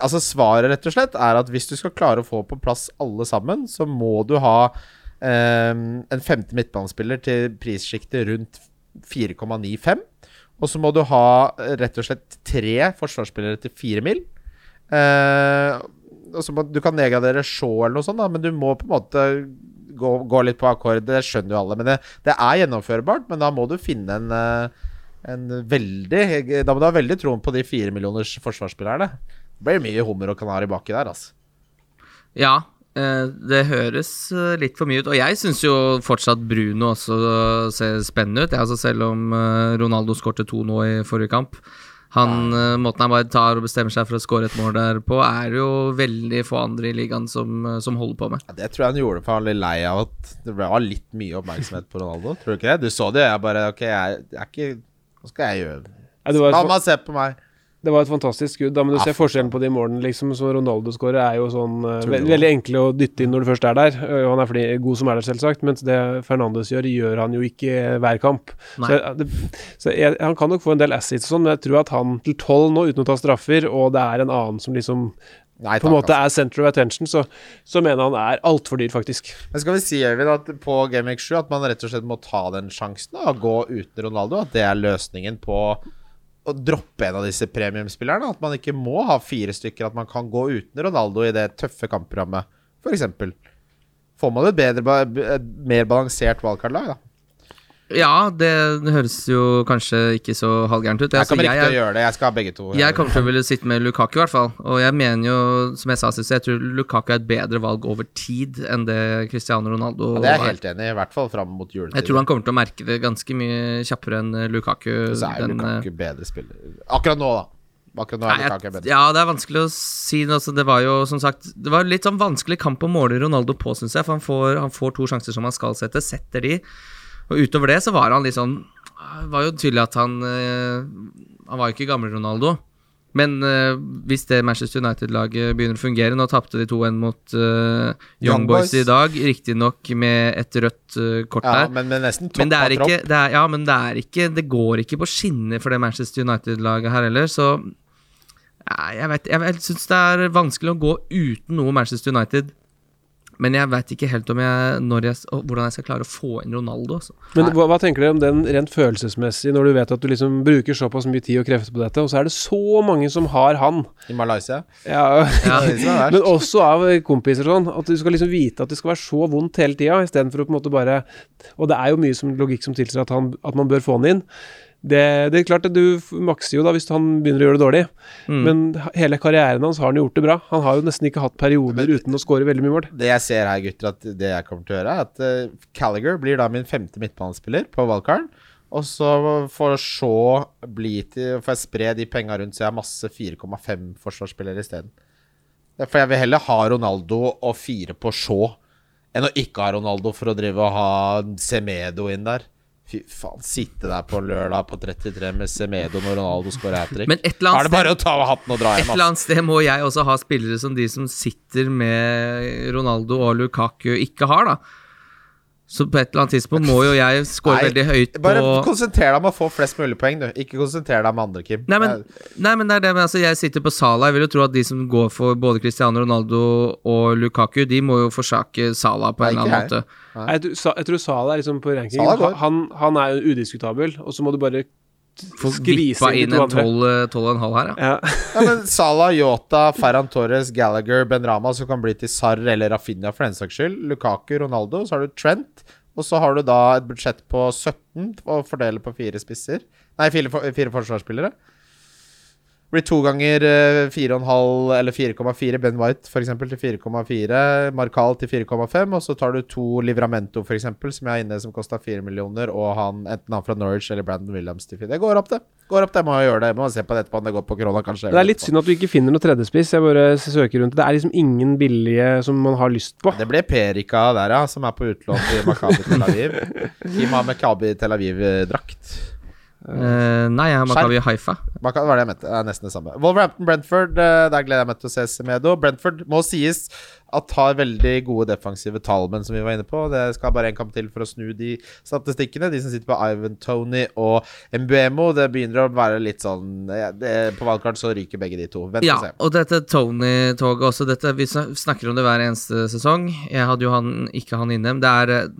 S3: altså svaret rett og slett er at hvis du skal klare å få på plass alle sammen, så må du ha en femte midtbanespiller til prissjiktet rundt 4,95. Og så må du ha eh, rett og slett tre forsvarsspillere til fire mil. Eh, må, du kan nedgradere Shaw eller noe sånt, da, men du må på en måte gå, gå litt på akkord. Det skjønner jo alle. Men det, det er gjennomførbart, men da må du finne en, eh, en veldig Da må du ha veldig troen på de fire millioners forsvarsspillerne. Det blir mye hummer og kanari baki der, altså.
S2: Ja, det høres eh, litt for mye ut. Og jeg syns jo fortsatt Bruno også ser spennende ut. Altså selv om eh, Ronaldo skårte to nå i forrige kamp. Han, eh, Måten han bare tar og bestemmer seg for å skåre et mål der på, er det jo veldig få andre i ligaen som, eh, som holder på med.
S3: Ja, det tror jeg han gjorde, for han litt lei av at det var litt mye oppmerksomhet på Ronaldo. Tror du ikke det? Du så det, jeg bare Ok, jeg, jeg er ikke Hva skal jeg gjøre?
S4: Ja,
S3: La meg se på meg.
S4: Det var et fantastisk skudd. Da, men du ser forskjellen på de målene liksom, som Ronaldo skårer, er jo sånn eh, ve veldig enkle å dytte inn når du først er der. Eh, Og han er fordi, god som er der, selvsagt, mens det Fernandes gjør, gjør han jo ikke hver kamp.
S2: Nei.
S4: Så, det, så jeg, han kan nok få en del assets og sånn, men jeg tror at han til tolv nå, uten å ta straffer, og det er en annen som liksom
S3: Nei,
S4: på en måte
S3: altså.
S4: er center of attention, så, så mener han er altfor dyr, faktisk.
S3: Men skal vi si Øyvind, at på Game Week 7 at man rett og slett må ta den sjansen og gå uten Ronaldo? At det er løsningen på å droppe en av disse premiumspillerne? At man ikke må ha fire stykker, at man kan gå uten Ronaldo i det tøffe kampprogrammet, f.eks. Får man et bedre, mer balansert wildcard-lag, da?
S2: Ja, det høres jo kanskje ikke så halvgærent ut.
S3: Jeg
S2: Altså,
S3: kommer
S2: jeg
S3: ikke til å gjøre det. Jeg skal ha begge to.
S2: Jeg kommer til å ville sitte med Lukaku, i hvert fall. Og jeg mener jo, som jeg sa sist, jeg tror Lukaku er et bedre valg over tid enn det Cristiano Ronaldo
S3: Ja, det er jeg helt enig i, i hvert fall fram mot juletid.
S2: Jeg tror han kommer til å merke det ganske mye kjappere enn eh, Lukaku.
S3: Så er
S2: den, eh,
S3: Lukaku bedre spiller. Akkurat nå, da. Akkurat nå er Lukaku bedre.
S2: ja, det er vanskelig å si. Altså, det var jo som sagt Det var litt sånn vanskelig kamp å måle Ronaldo på, syns jeg. For han får, han får to sjanser som han skal sette, setter de. Og utover det så var han litt sånn Det var jo tydelig at han eh, Han var jo ikke gamle Ronaldo. Men uh, hvis det Manchester United-laget begynner å fungere Nå tapte de 2-1 mot uh, Young
S3: Young
S2: Boys
S3: Boys.
S2: i dag, riktignok med et rødt uh, kort
S3: Ja,
S2: der.
S3: men men,
S2: Men det er ikke, det er, ja, men det er ikke Det går ikke på skinner for det Manchester United-laget her heller, så ja, Jeg vet Jeg, jeg syns det er vanskelig å gå uten noe Manchester United. Men jeg veit ikke helt om jeg, når jeg, og hvordan jeg skal klare å få inn Ronaldo. Altså.
S4: Men hva, hva tenker dere om den rent følelsesmessig, når du vet at du liksom bruker såpass mye tid og krefter på dette, og så er det så mange som har han?
S3: I Malaysia.
S4: Ja,
S2: Ja.
S4: Men også av kompiser og sånn. At du skal liksom vite at det skal være så vondt hele tida, istedenfor å på en måte bare Og det er jo mye som logikk som tilsier at, han, at man bør få han inn. Det, det er klart at du makser jo da hvis han begynner å gjøre det dårlig,
S2: Mm.
S4: men hele karrieren hans har han gjort det bra. Han har jo nesten ikke hatt perioder uten å skåre veldig mye mål.
S3: Det jeg ser her, gutter, at det jeg kommer til å gjøre, er at uh, Callagher blir da min femte midtbanespiller på valgkaren. Og så bli til Får jeg spre de penga rundt, så jeg har masse 4,5 forsvarsspillere isteden. For jeg vil heller ha Ronaldo og fire på Shaw enn å ikke ha Ronaldo for å drive og ha Semedo inn der. Fy faen, sitte der på lørdag på 33 med Semedo når Ronaldo scorer hat trick. Er det bare å ta av hatten og dra
S2: Et eller annet sted må jeg også ha spillere som de som sitter med Ronaldo og Lukaku, ikke har, da. Så på et eller annet tidspunkt må jo jeg score veldig høyt på
S3: Bare konsentrer deg om å få flest mulig poeng, du. Ikke konsentrer deg med andre, Kim.
S2: Nei, men, nei, men det er det med altså, Jeg sitter på Salah. Jeg vil jo tro at de som går for både Cristiano Ronaldo og Lukaku, de må jo forsake Salah på en
S3: Nei,
S2: eller
S3: annen
S2: annen måte.
S3: Nei.
S4: Jeg, tror Sa- jeg tror Salah er liksom på
S3: rankingen.
S4: Han, han er udiskutabel, og så må du bare
S2: vippa
S4: inn
S2: en
S4: andre.
S2: 12 12,5 her, ja.
S4: Ja.
S3: Ja, men Salah, Yota, Ferran Torres, Gallagher, Ben Rama, som kan bli til Sarr eller Rafinha for den saks skyld. Lukaku, Ronaldo. Så har du Trent. Og så har du da et budsjett på 17 å fordele på fire spisser. Nei, fire, fire forsvarsspillere. Blir to ganger eh, 4,5 eller 4,4. Ben White for eksempel til 4,4. Marcal til 4,5. Og så tar du to Livramento for eksempel, som jeg er inne som kosta 4 millioner, og han, enten han fra Norwich eller Brandon Williams til 4. Det går opp, det. Går opp, det. Må jo gjøre det. Må se på det etterpå om det går på korona, kanskje.
S4: Det er litt synd at du ikke finner noe tredjespiss. Jeg bare søker rundt. Det er liksom ingen billige som man har lyst på.
S3: Det ble Perika der, ja, som er på utlån til Makabi Tel Aviv. Kim har Makabi Tel Aviv-drakt.
S2: Eh, nei, jeg har Makabi Haifa.
S3: Maka- Det var det jeg mente. Det er nesten det samme. Wolverhampton-Brentford, eh, der gleder jeg meg til å se Semedo. Brentford må sies at har veldig gode defensive tallmenn, som vi var inne på. Det skal bare en kamp til for å snu de statistikkene. De som sitter på Ivan Tony og Mbuemo, det begynner å være litt sånn det, På valgkart så ryker begge de to. Vent
S2: Ja,
S3: og se.
S2: og dette Tony-toget også. Dette, vi snakker om det hver eneste sesong. Jeg hadde jo han, ikke han inne. men Det er eh,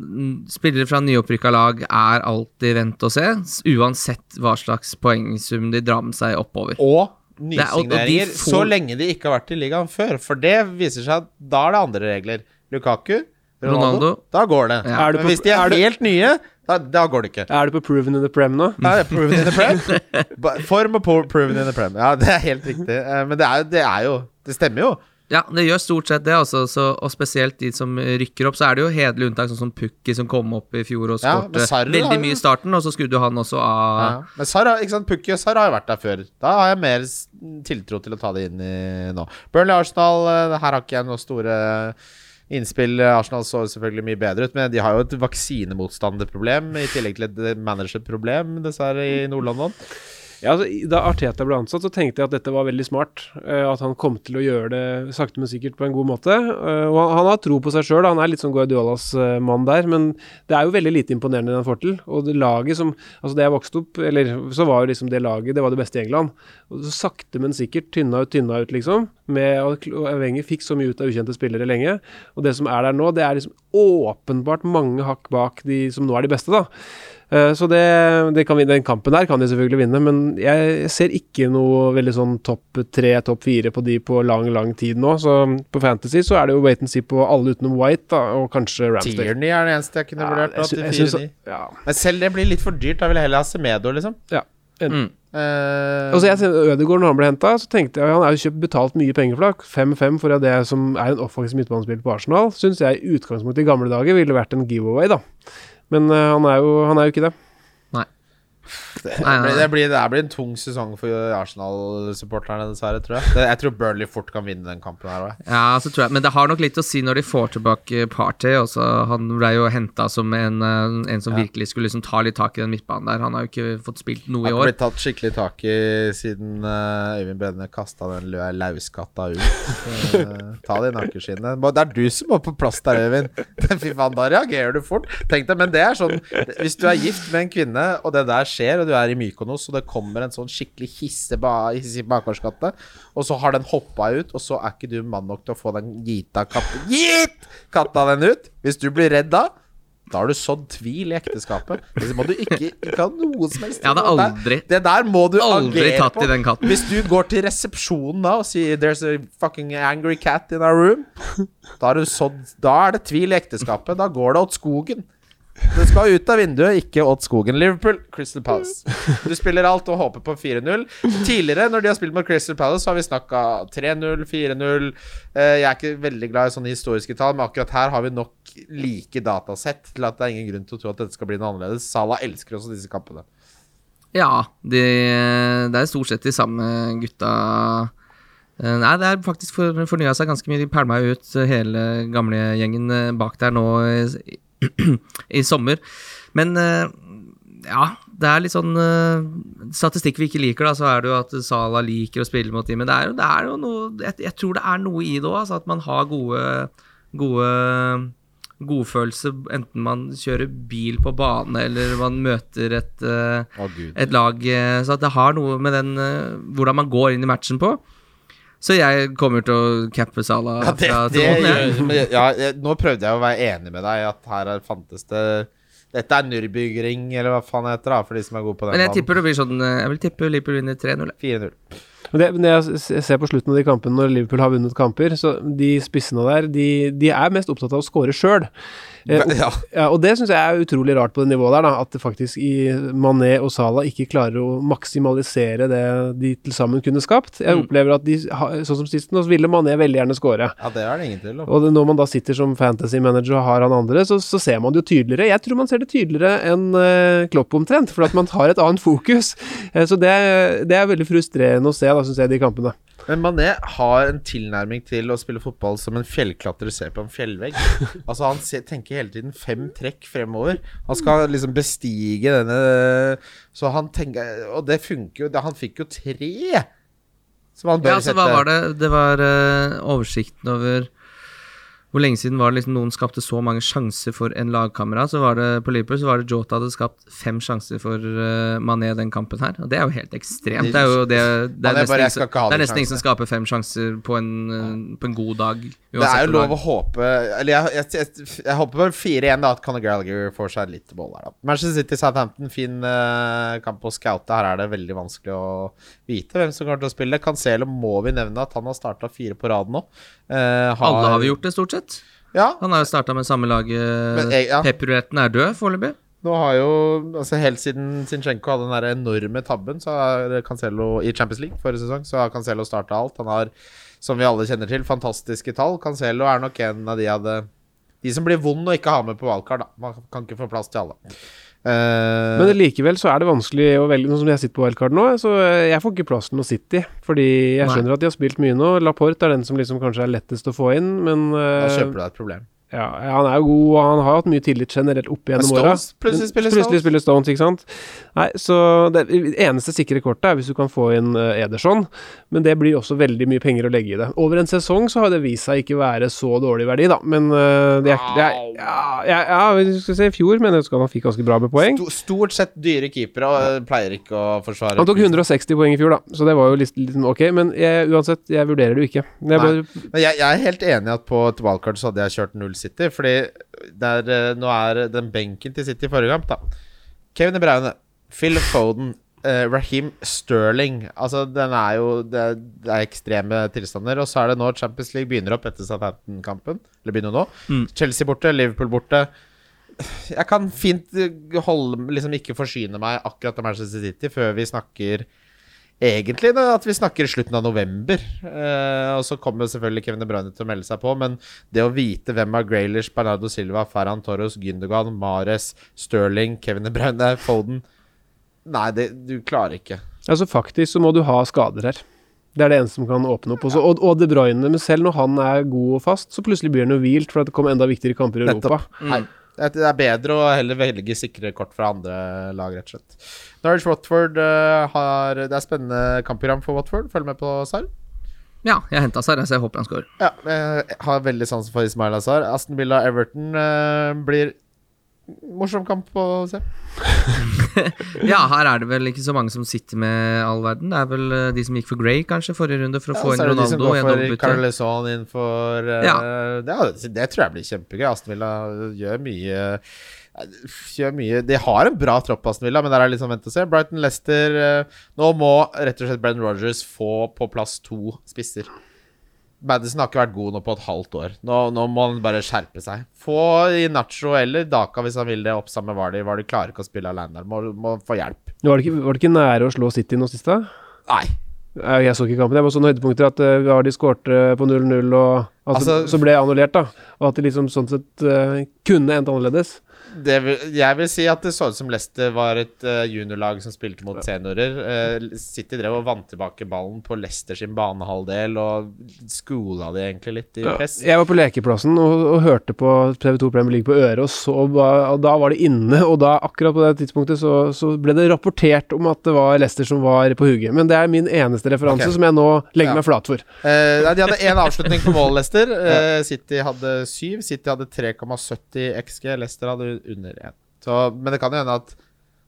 S2: Spillere fra nyopprykka lag er alltid vent og se, uansett hva slags poengsum de drar med seg oppover.
S3: Og
S2: Er-
S3: nysigneringer,
S2: får-
S3: så lenge de ikke har vært i ligaen før. For det viser seg at da er det andre regler. Lukaku, Ronaldo,
S2: Ronaldo.
S3: da går det.
S2: Ja.
S3: Men hvis de er,
S4: er du-
S3: helt nye, da, da går det ikke.
S4: Er du på proven in the prem nå?
S3: Ja, proven in the prem. Form og proven in the prem. Ja, det er helt riktig. Eh, Men det er, det er jo Det stemmer jo.
S2: Ja, det gjør stort sett det, altså. Så, og spesielt de som rykker opp, så er det jo hederlig unntak, sånn som Pukki som kom opp i fjor og
S3: Ja, Sarri har
S2: veldig mye i starten, og så skrudde han også av.
S3: Ja. Men Sara, ikke sant? Pukki og Sar har jo vært der før. Da har jeg mer tiltro til å ta det inn i nå. Burnley Arsenal, eh, her har ikke jeg noen store innspill. Arsenal så selvfølgelig mye bedre ut, men de har jo et vaksinemotstanderproblem i tillegg til et managerproblem, dessverre, i Nord-London.
S4: Ja, altså, Da Arteta ble ansatt, så tenkte jeg at dette var veldig smart. Uh, at han kom til å gjøre det sakte, men sikkert på en god måte. Uh, og han, han har tro på seg sjøl. Han er litt sånn Guardiolas uh, mann der. Men det er jo veldig lite imponerende det han får til. Og det laget som Altså, det jeg vokste opp, eller så var jo liksom det laget det var det beste i England. Og så sakte, men sikkert tynna ut, tynna ut, liksom. Med, og Wenger fikk så mye ut av ukjente spillere lenge. Og det som er der nå, det er liksom åpenbart mange hakk bak de som nå er de beste, da. Eh, Så det, det kan vi, den kampen der kan de selvfølgelig vinne, men jeg ser ikke noe veldig sånn topp tre, topp fire på de på lang, lang tid nå. Så på Fantasy så er det jo wait and see på alle utenom White, da, og kanskje Ramsdale.
S3: Tierney er det eneste jeg kunne vurdert.
S4: jeg
S3: da,
S4: jeg ja.
S3: Men selv det blir litt for dyrt. Da vil jeg heller ha Semedo, liksom.
S4: ja.
S2: Mm.
S3: Eh,
S4: Altså jeg Ødegaard når han ble henta, så tenkte jeg han er jo kjøpt betalt mye penger for det. 5-5 for det som er en offensiv midtbanespiller på Arsenal, syns jeg i utgangspunktet i gamle dager ville vært en giveaway, da. Men eh, han, er jo, han er jo ikke det.
S3: Det, blir, det, blir, det blir en tung sesong for Arsenal-supporterne, dessverre, tror jeg. Jeg tror Burnley fort kan vinne den kampen her.
S2: Ja, så tror jeg Men det har nok litt å si når de får tilbake Party. Også. Han ble jo henta som en, eh, en som
S3: Ja.
S2: virkelig skulle liksom ta litt tak i den midtbanen der. Han har jo ikke fått spilt noe i
S3: Har Han
S2: år.
S3: blitt tatt skikkelig tak i siden uh, Øyvind Bredne kasta den lauskatta ut. Eh, ta det i nakkeskinnet. Det er du som må på plass der, Øyvind. Fy faen, da reagerer du fort. Tenk deg, Men det er sånn Hvis du er gift med en kvinne, og det der skjer, og du er i Mykonos, og det kommer en sånn skikkelig hisse ba, hissig og så har den hoppa ut, og så er ikke du mann nok til å få den gita katta Gitt! Katta den ut. Hvis du blir redd da da har du sådd tvil i ekteskapet. Det må du ikke, ikke ha noe som helst
S2: aldri
S3: det der må du
S2: Aldri tatt i den katten.
S3: Hvis du går til resepsjonen da og sier 'There's a fucking angry cat in our room', da, er du sådd, da er det tvil i ekteskapet. Da går det åt skogen. Det skal ut av vinduet, ikke åt skogen. Liverpool, Crystal Palace. Du spiller alt og håper på 4-0. Tidligere, når de har spilt mot Crystal Palace, så har vi snakka 3-0, 4-0. Eh, Jeg er ikke veldig glad i sånne historiske tall, men akkurat her har vi nok like datasett til at det er ingen grunn til å tro at dette skal bli noe annerledes. Salah elsker også disse kampene.
S2: Ja, de, det er stort sett de samme gutta Eh, Nei, det er faktisk for, fornya seg ganske mye. De pælma ut hele gamlegjengen eh, bak der nå i, sommer. Men eh, ja, det er litt sånn eh, Statistikk vi ikke liker, da, så er det jo at Sala liker å spille mot dem. Men det er jo, det er jo noe jeg, jeg tror det er noe i det òg, altså at man har gode Gode godfølelse enten man kjører bil på bane eller man møter et
S3: Å,
S2: et lag Så at det har noe med den hvordan man går inn i matchen på. Så jeg kommer til å cappe Sala
S3: Ja, det,
S2: fra
S3: det,
S2: tronen, jeg.
S3: ja, jeg- nå prøvde jeg å være enig med deg i at her er, fantes det Dette er Nürburgring, eller hva faen det heter, da, for de som er gode på den.
S2: Men jeg
S3: banen.
S2: tipper det blir sånn eh, Jeg vil tippe Liverpool vinner 3-0.
S3: 4-0.
S4: Men det, når jeg ser på slutten av de kampene når Liverpool har vunnet kamper, så de spissene der, de, de er mest opptatt av å score sjøl. Eh,
S3: Ja.
S4: ja, og det syns jeg er utrolig rart på det nivået der, da. At det faktisk i Mané og Salah ikke klarer å maksimalisere det de til sammen kunne skapt. Jeg
S2: Mm.
S4: opplever at de, sånn som sist nå, så ville Mané veldig gjerne score.
S3: ja, det er det ingen tvil om.
S4: Og det, når man da sitter som fantasy manager og har han andre, så, så ser man det jo tydeligere. Jeg tror man ser det tydeligere enn uh, Klopp omtrent, for at man har et annet fokus. Eh, så det, det er veldig frustrerende å se, da, syns jeg, de kampene.
S3: Men Mané har en tilnærming til å spille fotball som en fjellklatrer ser på en fjellvegg. Altså Han ser, tenker hele tiden fem trekk fremover. Han skal liksom bestige denne Så han tenker Og det funker jo. Han fikk jo tre! Som han bør
S2: Ja, så hva var det? Det var uh, oversikten over hvor lenge siden var det liksom noen skapte så mange sjanser for en lagkamerat? Så var det på Liverpool så var det Jota hadde skapt fem sjanser for uh, Mané den kampen her. Og det er jo helt ekstremt. Det er jo det, det er nesten, ingen, det er nesten ingen som skaper fem sjanser på en, eh, på en god dag.
S3: Det er jo lov å håpe Eller jeg, jeg, jeg, jeg håper på 4-1, da, at Conor Gallagher får seg litt mål her, da. Manchester City Southampton, fin uh, kamp å scoute. Her er det veldig vanskelig å vite hvem som kommer til å spille. Cancelo må vi nevne at han har starta fire på rad nå. Eh,
S2: Alle har vi gjort det, stort sett.
S3: Ja,
S2: Han har jo starta med samme laget.
S3: Men jeg- ja.
S2: Pep-ruletten er død foreløpig.
S3: Nå har jo altså Helt siden Zinchenko hadde den der enorme tabben Så har Cancelo i Champions League forrige sesong, så har Cancelo starta alt. Han har, som vi alle kjenner til, fantastiske tall. Cancelo er nok en av de hadde De som blir vond å ikke ha med på valgkart. Man kan ikke få plass til alle. Eh,
S4: Men likevel så er det vanskelig å velge, nå som jeg sitter på wildcard nå, så jeg får ikke plass til noe City. Fordi jeg
S2: Nei.
S4: skjønner at de har spilt mye nå. Laporte er den som liksom kanskje er lettest å få inn, men
S3: da
S4: eh,
S3: kjøper du deg et problem.
S4: ja, han er jo god, og han har hatt mye tillit generelt opp gjennom åra.
S3: Plutselig spiller Stones.
S4: Plutselig spiller Stones, ikke sant. Nei, så det eneste sikre kortet er hvis du kan få inn eh, Ederson, men det blir også veldig mye penger å legge i det. Over en sesong så har det vist seg ikke være så dårlig verdi, da, men eh, det er, det er ja, ja, ja, vi skal se, i fjor mener jeg at han fikk ganske bra med poeng.
S3: Stort sett dyre keepere og pleier ikke å forsvare
S4: Han tok 160 poeng i fjor, da, så det var jo litt, litt ok. Men jeg, uansett, jeg vurderer det jo ikke. Er bare,
S3: Men jeg, jeg er helt enig i at på et wildcard så hadde jeg kjørt null City. Fordi det er, eh, nå er den benken til City i forrige kamp, da. Kevin De Bruyne, Phil Foden, uh, Raheem Sterling. Altså, den er jo det det er ekstreme tilstander. Og så er det nå Champions League begynner opp etter Southampton-kampen. Eller begynner nå.
S2: Mm.
S3: Chelsea borte, Liverpool borte. Jeg kan fint eh, holde Liksom ikke forsyne meg akkurat av Manchester City før vi snakker Egentlig da, at vi snakker i slutten av november. Eh, og så kommer selvfølgelig Kevin De Bruyne til å melde seg på. Men det å vite hvem av Graylish, Bernardo Silva, Ferran Torres, Gündogan, Mares, Sterling, Kevin De Bruyne, Foden Nei, det, du klarer ikke.
S4: altså faktisk så må du ha skader her. Det er det eneste som kan åpne opp. Også. Og, og De Bruyne, men selv når han er god og fast, så plutselig blir han jo hvilt for at det kommer enda viktigere kamper i Europa.
S3: Nei, det er bedre å heller velge sikre kort fra andre lag, rett og slett. Norwich Watford eh, har Det er spennende kampprogram for Watford. Følg med på Sar.
S2: Ja, jeg henta Sar, så jeg håper han scorer.
S3: Ja, jeg har veldig sansen for Ismail Azar. Aston Villa Everton eh, blir morsom kamp å se.
S2: Ja, her er det vel ikke så mange som sitter med all verden. Det er vel eh, de som gikk for Gray, kanskje, forrige runde, for å
S3: Ja,
S2: få
S3: så er det de som
S2: Ronaldo
S3: går for. Inn for uh,
S2: Ja.
S3: det, er- det tror jeg blir kjempegøy. Aston Villa gjør mye Gjør mye De har en bra tropp, Aston Villa, men der er sånn vent og se. Brighton Leicester uh, Nå må rett og slett Brendan Rogers få på plass to spisser. Madison har ikke vært god nå på et halvt år. Nå, nå må han bare skjerpe seg. Få i Nacho eller Daka hvis han vil det, opp sammen med Vardy. Vardy klarer ikke å spille alene der. Må, må få hjelp.
S4: Var, det ikke, var det ikke nære å slå City nå sist, da?
S3: Nei.
S4: Jeg jeg så ikke kampen. Det var sånne høydepunkter at uh, Vardy skårte på 0-0, og altså,
S3: Altså-
S4: så ble jeg annullert, da. Og at det liksom sånn sett uh, kunne endt annerledes.
S3: Det vil, jeg vil si at det så ut som Leicester var et uh, juniorlag som spilte mot seniorer. Uh, City drev og vant tilbake ballen på Leicester sin banehalvdel og skola de egentlig litt i
S4: Ja. Jeg var på lekeplassen og, og hørte på TV2 Premier League på øret, og, så, og da var det inne. Og da, akkurat på det tidspunktet, så, så ble det rapportert om at det var Leicester som var på hugget. Men det er min eneste referanse
S3: okay.
S4: som jeg nå legger
S3: Ja.
S4: meg flat for.
S3: Uh, de hadde én avslutning på mål, Leicester. City hadde syv. City hadde 3,70 XG. Leicester hadde under 1. Men det kan jo hende at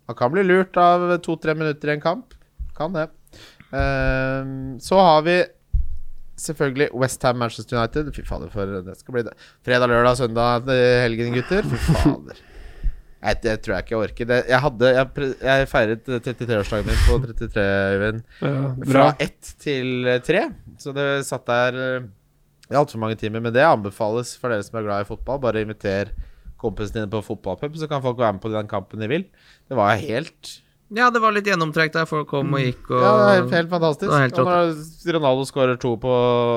S3: han kan bli lurt av to-tre minutter i en kamp. Kan det. Um, så har vi selvfølgelig Westham Manchester United. Fy fader, for det skal bli det. Fredag, lørdag, søndag helgen, gutter. Fy fader. Jeg, det tror jeg ikke jeg orker. Det, jeg, hadde, jeg, jeg feiret 33-årsdagen min på 33, Øyvind.
S4: Ja,
S3: Fra ett til tre. Så det satt der eh, i altfor mange timer. Men det anbefales for dere som er glad i fotball. Bare inviter kompisene dine på fotballpub, så kan folk være med på den kampen de vil. Det var helt
S2: Ja, det var litt gjennomtrekk der. Folk kom og gikk og
S3: Ja, det er helt, fantastisk.
S2: helt
S3: og når Ronaldo skårer to på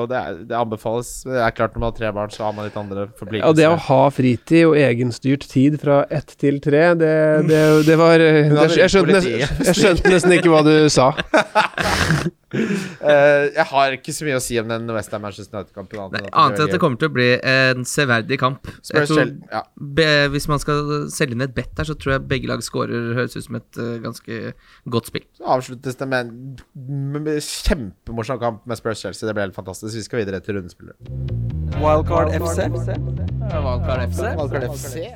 S3: det, er, det anbefales. Det er klart Når man har tre barn, så har man litt andre forpliktelser.
S4: Ja, det å ha fritid og egenstyrt tid fra ett til tre, det, det, det var jeg, skjønte nesten, jeg skjønte nesten ikke hva du sa.
S3: Eh, jeg har ikke så mye å si om den West Ham Manchester United-kampen.
S2: Annet enn at det kommer til å bli en severdig kamp. Jeg tror,
S3: ja.
S2: be, hvis man skal selge inn et bet der, så tror jeg begge lag scorer. Høres ut som et uh, ganske godt spill.
S3: Så avsluttes det med en kjempemorsom kamp med Spurs Chelsea. Det ble helt fantastisk. Vi skal videre til rundespillet.
S1: Wildcard FC.
S2: Wildcard FC.
S3: Wildcard FC.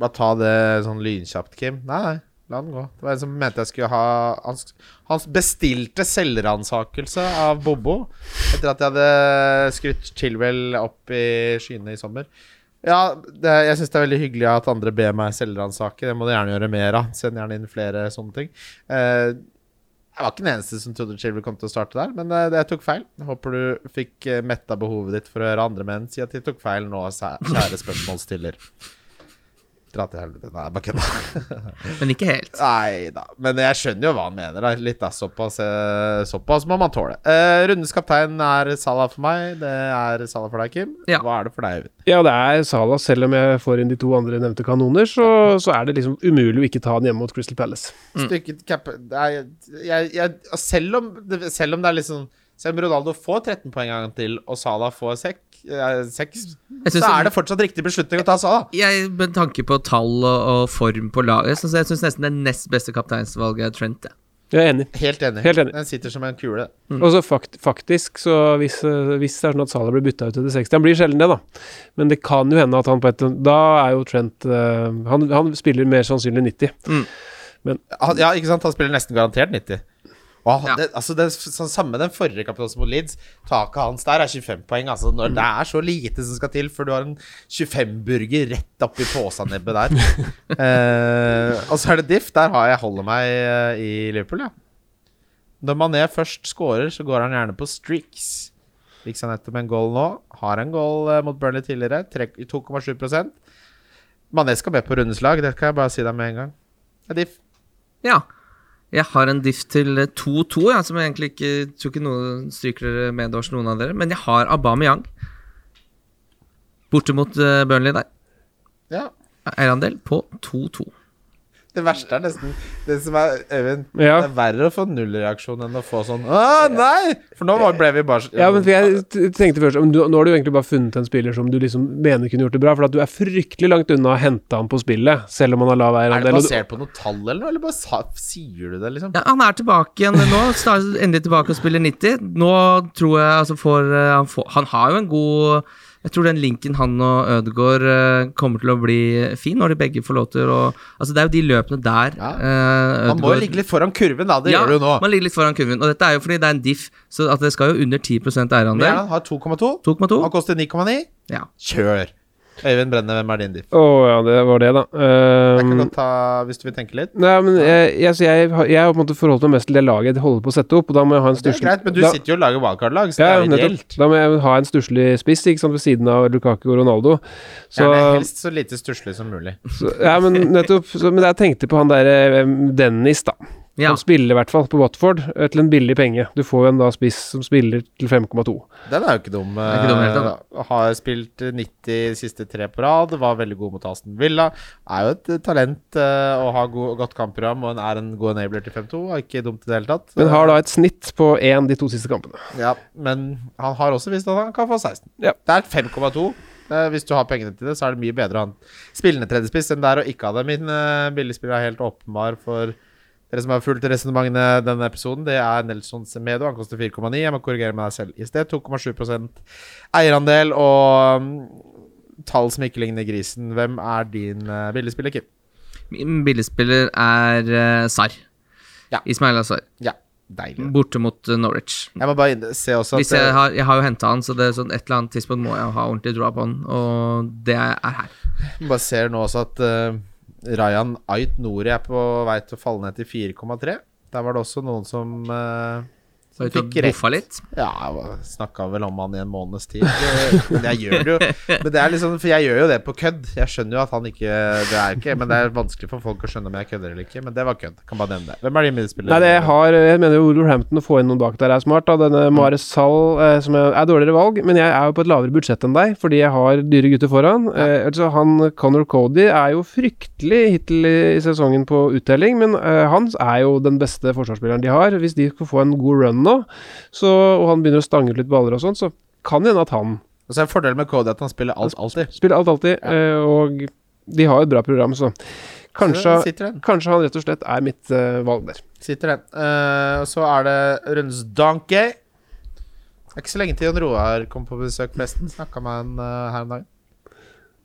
S3: Bare ta det sånn lynkjapt, Kim. Nei, nei. La den gå. Det var en som mente jeg skulle ha Han, han bestilte selvransakelse av Bobo etter at jeg hadde skrytt Chilwell opp i skyene i sommer. Ja, det, jeg syns det er veldig hyggelig at andre ber meg selvransake. Det må du gjerne gjøre mer av. Send gjerne inn flere sånne ting. Eh, jeg var ikke den eneste som trodde Chilwell kom til å starte der, men eh, jeg tok feil. Jeg håper du fikk eh, metta behovet ditt for å høre andre menn si at de tok feil nå, kjære spørsmålsstiller. Dra til helvete. Nei, bare kødda.
S2: Men ikke helt.
S3: Nei da. Men jeg skjønner jo hva han mener. Da. Litt da, såpass, eh, såpass må man tåle. Uh, rundens kaptein er Salah for meg. Det er Salah for deg, Kim.
S2: Ja.
S3: Hva er det for deg, Øyvind?
S4: Ja, det er Salah. Selv om jeg får inn de to andre nevnte kanoner, så, så er det liksom umulig å ikke ta den hjemme mot Crystal Palace.
S3: Stykket cap... Nei, jeg, jeg, selv, om, selv om det er liksom Selv om Ronaldo får 13 poeng en gang til, og Salah får 6,
S2: Jeg
S3: så er det fortsatt riktig beslutning å ta Salah.
S2: Jeg, Med tanke på tall og, og form på laget, så jeg syns nesten det nest beste kapteinsvalget er Trent. Ja.
S4: Jeg er enig.
S3: Helt enig.
S4: Helt enig.
S3: Den sitter som en kule.
S4: Og så fakt, faktisk, så hvis, hvis det er sånn at Salah blir bytta ut etter 60 Han blir sjelden det, da. Men det kan jo hende at han på et Da er jo Trent uh, han, han spiller mer sannsynlig 90.
S3: Han, ja, ikke sant? Han spiller nesten garantert 90. Og
S2: Ja.
S3: det, altså det, sånn, Samme den forrige kapitalen mot Leeds. Taket hans der er 25 poeng. Altså når Det er så lite som skal til før du har en 25-burger rett oppi påsanebbet der. eh, og så er det diff. Der har jeg holder meg eh, i Liverpool, ja. Når Mané først scorer, så går han gjerne på streaks. Fikk seg nettopp en goal nå. Har en goal eh, mot Burnley tidligere. 2,7% Mané skal med på rundeslag, det kan jeg bare si deg med en gang. Det er diff.
S2: ja. Jeg har en diff til eh, 2-2, ja, som jeg egentlig ikke tror ikke noen stryker dere medårs, noen av dere. Men jeg har Aubameyang. Borte mot eh, Burnley der.
S3: Ja.
S2: Eierandel på 2-2.
S3: Det verste er nesten Det som er Øyvind,
S4: Ja.
S3: det er verre å få nullreaksjon enn å få sånn Å, nei! For nå ble vi bare
S4: Ja, men jeg tenkte først men du, Nå har du egentlig bare funnet en spiller som du liksom mener kunne gjort det bra, for at du er fryktelig langt unna å hente han på spillet, selv om han har lav
S3: Er det
S4: eierandel. og du-
S3: basert på noe tall eller noe, eller bare sa, sier du det, liksom?
S2: Ja, han er tilbake igjen nå. Endelig tilbake og spiller 90. Nå tror jeg altså får eh, han, får, han har jo en god Jeg tror den linken han og Ødegaard eh, kommer til å bli fin når de begge får lov til å Altså, det er jo de løpene der
S3: Ja.
S2: eh,
S3: Man må jo ligge litt foran kurven, da. Det
S2: ja,
S3: gjør du jo nå.
S2: Man ligger litt foran kurven. Og dette er jo fordi det er en diff, så at det skal jo under 10
S3: Men
S2: eierandel.
S3: han har 2,2.
S2: 2,2.
S3: Han koster 9,9.
S2: Ja.
S3: Kjør! Øyvind Brenne, hvem er din diff?
S4: Å ja, det var det, da.
S3: Jeg kan
S4: Um,
S3: godt ta, hvis du vil tenke litt.
S4: Nei, men jeg, jeg, jeg, jeg har på en måte forholdt meg mest til det laget jeg holder på å sette opp, og da må jeg ha en
S3: Det er greit, men du
S4: da,
S3: sitter jo og lager wildcard-lag, så
S4: ja,
S3: det er jo ideelt.
S4: Da må jeg ha en stusslig spiss ikke sant, ved siden av Lukaku og Ronaldo. Så,
S3: men helst så lite stusslig som mulig.
S4: så Ja, men nettopp. Så, men jeg tenkte på han derre Dennis, da.
S2: Ja.
S4: Han spiller i hvert fall på Watford eh, til en billig penge. Du får jo en da spiss som spiller til 5,2.
S3: Den er jo ikke dum.
S2: er ikke dum helt.
S3: Eh, Har spilt eh, 90 de siste tre på rad. Var veldig god mot Aston Villa. Er jo et eh, talent eh, og har god, godt kampprogram og er en god enabler til 5-2. Er ikke dumt i det hele tatt.
S4: Men har da et snitt på én de to siste kampene.
S3: Ja, men han har også vist at han kan få 16.
S4: Ja.
S3: Det er 5,2. Eh, Hvis du har pengene til det, så er det mye bedre å ha en spillende tredjespiss enn det er å ikke ha det. Min uh, billigspiller er helt åpenbar for dere som har fulgt resonnementene denne episoden. Det er Nelson Semedo. Han koster 4,9. Jeg må korrigere meg selv i sted. 2,7 eierandel og um, tall som ikke ligner grisen. Hvem er din uh, billigspiller, Kim?
S2: Min billigspiller er uh, Sar.
S3: Ja.
S2: Ismail Azar.
S3: Ja, deilig.
S2: Borte mot eh, Norwich.
S3: Jeg må bare se også at
S2: Hvis jeg
S3: eh,
S2: har, jeg har jo henta han, så det er sånn et eller annet tidspunkt må jeg ha ordentlig dra på han, og det er her.
S3: Jeg bare ser nå også at eh, Rayan Ait Nori er på vei til å falle ned til 4,3. Der var det også noen som uh,
S2: Var ute
S3: Fikk rett.
S2: litt.
S3: Ja, jeg snakka vel om han i en måneds tid. Men jeg gjør det jo Men det er liksom For jeg gjør jo det på kødd. Jeg skjønner jo at han ikke Det er ikke Men det er vanskelig for folk å skjønne om jeg kødder eller ikke. Men det var kødd. Kan bare nevne det. Hvem er din medspiller?
S4: Nei, det jeg har Jeg mener jo Wolverhampton å få inn noen bak der er smart. Da. Denne Mare Sall eh, som er, er dårligere valg, men jeg er jo på et lavere budsjett enn deg, fordi jeg har dyre gutter foran. Eh, altså han Conor Cody er jo fryktelig hittil i sesongen på uttelling, men eh, han er jo den beste forsvarsspilleren de har. Hvis de skal få en god run nå, så, og han begynner å stange ut litt baller og sånn, så kan det hende at han
S3: Og så er fordelen med Cody at han spiller alt alltid.
S4: spiller alt alltid, ja. og de har et bra program, så kanskje,
S3: Så
S4: kanskje han rett og slett er mitt uh, valg der.
S3: Sitter den. Eh, og så er det rundens donkey. Det er ikke så lenge til Jon Roar kom på besøk, forresten. Snakka med han uh, her om dagen.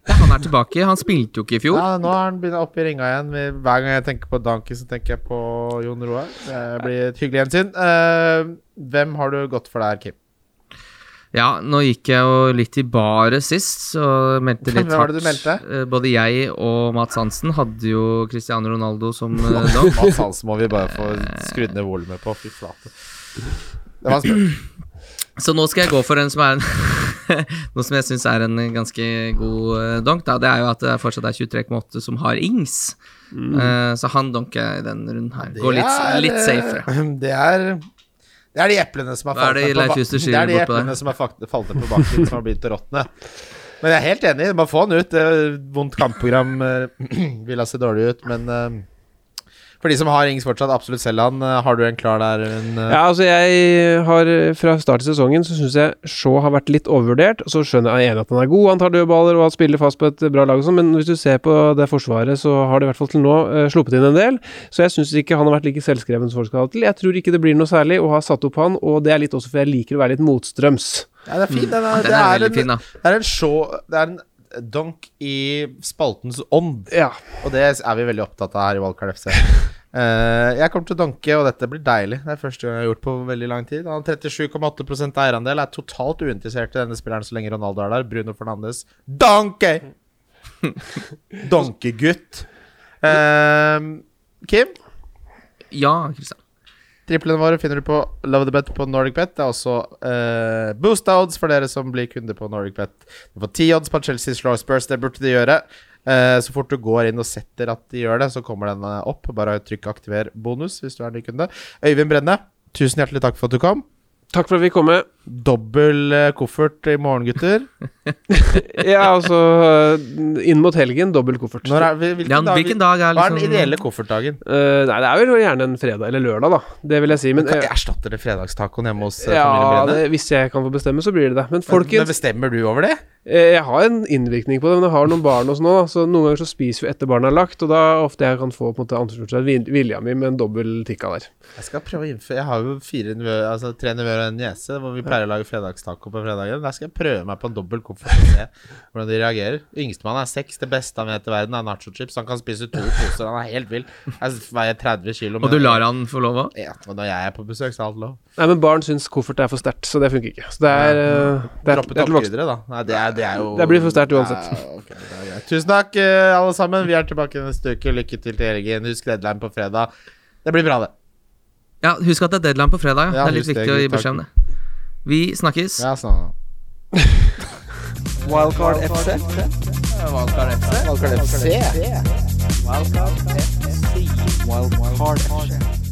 S2: Ja, han er tilbake. Han spilte jo ikke i fjor.
S3: Ja, nå har han begynt opp i ringa igjen. Hver gang jeg tenker på donkey, så tenker jeg på Jon Roar. Det blir et hyggelig gjensyn. Uh, hvem har du gått for der, Kim?
S2: Ja, nå gikk jeg jo litt i baret sist, så meldte litt
S3: Hvem var det du meldte?
S2: Eh, Både jeg og Mats Hansen hadde jo Cristiano Ronaldo som uh.
S3: Mats Hansen må vi bare få skrudd ned volumet på. Fy flate. Det var en.
S2: Så nå skal jeg gå for en som er en Noe som jeg syns er en ganske god eh, donk. Da. Det er jo at det fortsatt er 23,8 som har ings. Eh, så han donker i den runden her. Går litt,
S3: er,
S2: litt
S3: eh,
S2: safere.
S3: Det er Det er de eplene som har falt ned på de falt på bakken, som har begynt å råtne. Men jeg er helt enig. man får få han ut. Vondt kampprogram eh, vil ha sett dårlig ut, men eh, for de som har Ings fortsatt, absolutt selg han. Eh, Har du en klar der? En, eh,
S4: Ja, altså jeg har Fra start i sesongen så syns jeg Shaw har vært litt overvurdert. Og så skjønner jeg enig at han er god, han tar dødballer og han spiller fast på et bra lag og sånn, men hvis du ser på det forsvaret, så har det i hvert fall til nå eh, sluppet inn en del. Så jeg syns ikke han har vært like selvskreven som folk skal ha til. Jeg tror ikke det blir noe særlig å ha satt opp han, og det er litt også fordi jeg liker å være litt motstrøms.
S3: ja, det er fint. Det er, det,
S2: er
S3: er
S2: veldig
S3: en,
S2: fin, da.
S3: det er en show Det er en donk i spaltens ånd.
S4: Ja.
S3: Og det er vi veldig opptatt av her i Valgkart FC. Uh, jeg kommer til å donke, og dette blir deilig. Det er første gang jeg har gjort på veldig lang tid. Han har 37,8% eierandel, er totalt uinteressert i denne spilleren så lenge Ronaldo er der. Bruno Fernandes. Donke! Donkegutt. Uh, Kim,
S2: Ja, Kristian.
S3: Triplene våre finner du på Love the Bet på NordicBet. Det er også uh, boost odds for dere som blir kunde på NordicBet. Du får ti odds på Chelsea slår Spurs, det burde de gjøre. Uh, så fort du går inn og setter at de gjør det, så kommer den eh, opp. Bare trykk 'aktiver bonus' hvis du er ny kunde. Øyvind Brenne, tusen hjertelig takk for at du kom.
S4: Takk for at vi kom med.
S3: Dobbel eh, koffert i morgen, gutter.
S4: Ja, altså Inn mot helgen, dobbel koffert.
S3: Når er, hvilken,
S2: Ja,
S3: dag,
S2: hvilken dag er
S3: Hva er den
S2: liksom
S3: ideelle koffertdagen?
S4: Uh, nei, det er vel gjerne en fredag eller lørdag, da. Det vil jeg si. Men
S3: Kan
S4: eh,
S3: jeg erstatte det fredagstacoen hjemme hos eh,
S4: ja,
S3: familien Brenne?
S4: det, hvis jeg kan få bestemme, så blir det det. Men
S3: Men
S4: folkens,
S3: bestemmer du over det?
S4: Eh, jeg har en innvirkning på det. Men jeg har noen barn og sånn òg. Så noen ganger så spiser vi etter barna er lagt, og da ofte jeg kan få på en måte vil- vilja mi med en dobbel tikka der.
S3: Jeg skal prøve å innføre Jeg har jo fire nevøer, altså tre nevøer og en niese, hvor vi pleier å lage fredagstaco på fredagen. Der skal jeg prøve meg på en dobbel koffert og se hvordan de reagerer. Yngstemann er seks. Det beste han vet i verden, er nachochips. Han kan spise to poser. Han er helt vill. Jeg veier 30 kilo.
S2: Og du lar han få lov òg?
S3: Ja, og når jeg er på besøk, så er alt lov.
S4: Nei, men barn syns koffert er for sterkt, så det funker ikke. Så det er, ja, det er, det er til voksne.
S3: da. Nei, det er, det er jo
S4: Det blir for sterkt uansett.
S3: Ja, okay, det er. Tusen takk, eh, alle sammen. Vi er tilbake neste uke. Lykke til til helgen. Husk deadline på fredag. Det blir bra, det.
S2: Ja, husk at det er deadline på fredag. Ja.
S3: Ja,
S2: det er litt
S3: viktig det,
S2: å gi beskjed om det. Vi snakkes.
S3: Ja, sånn.
S1: Wildcard FC.
S3: Wildcard FC.
S1: Wildcard FC. Wildcard FC.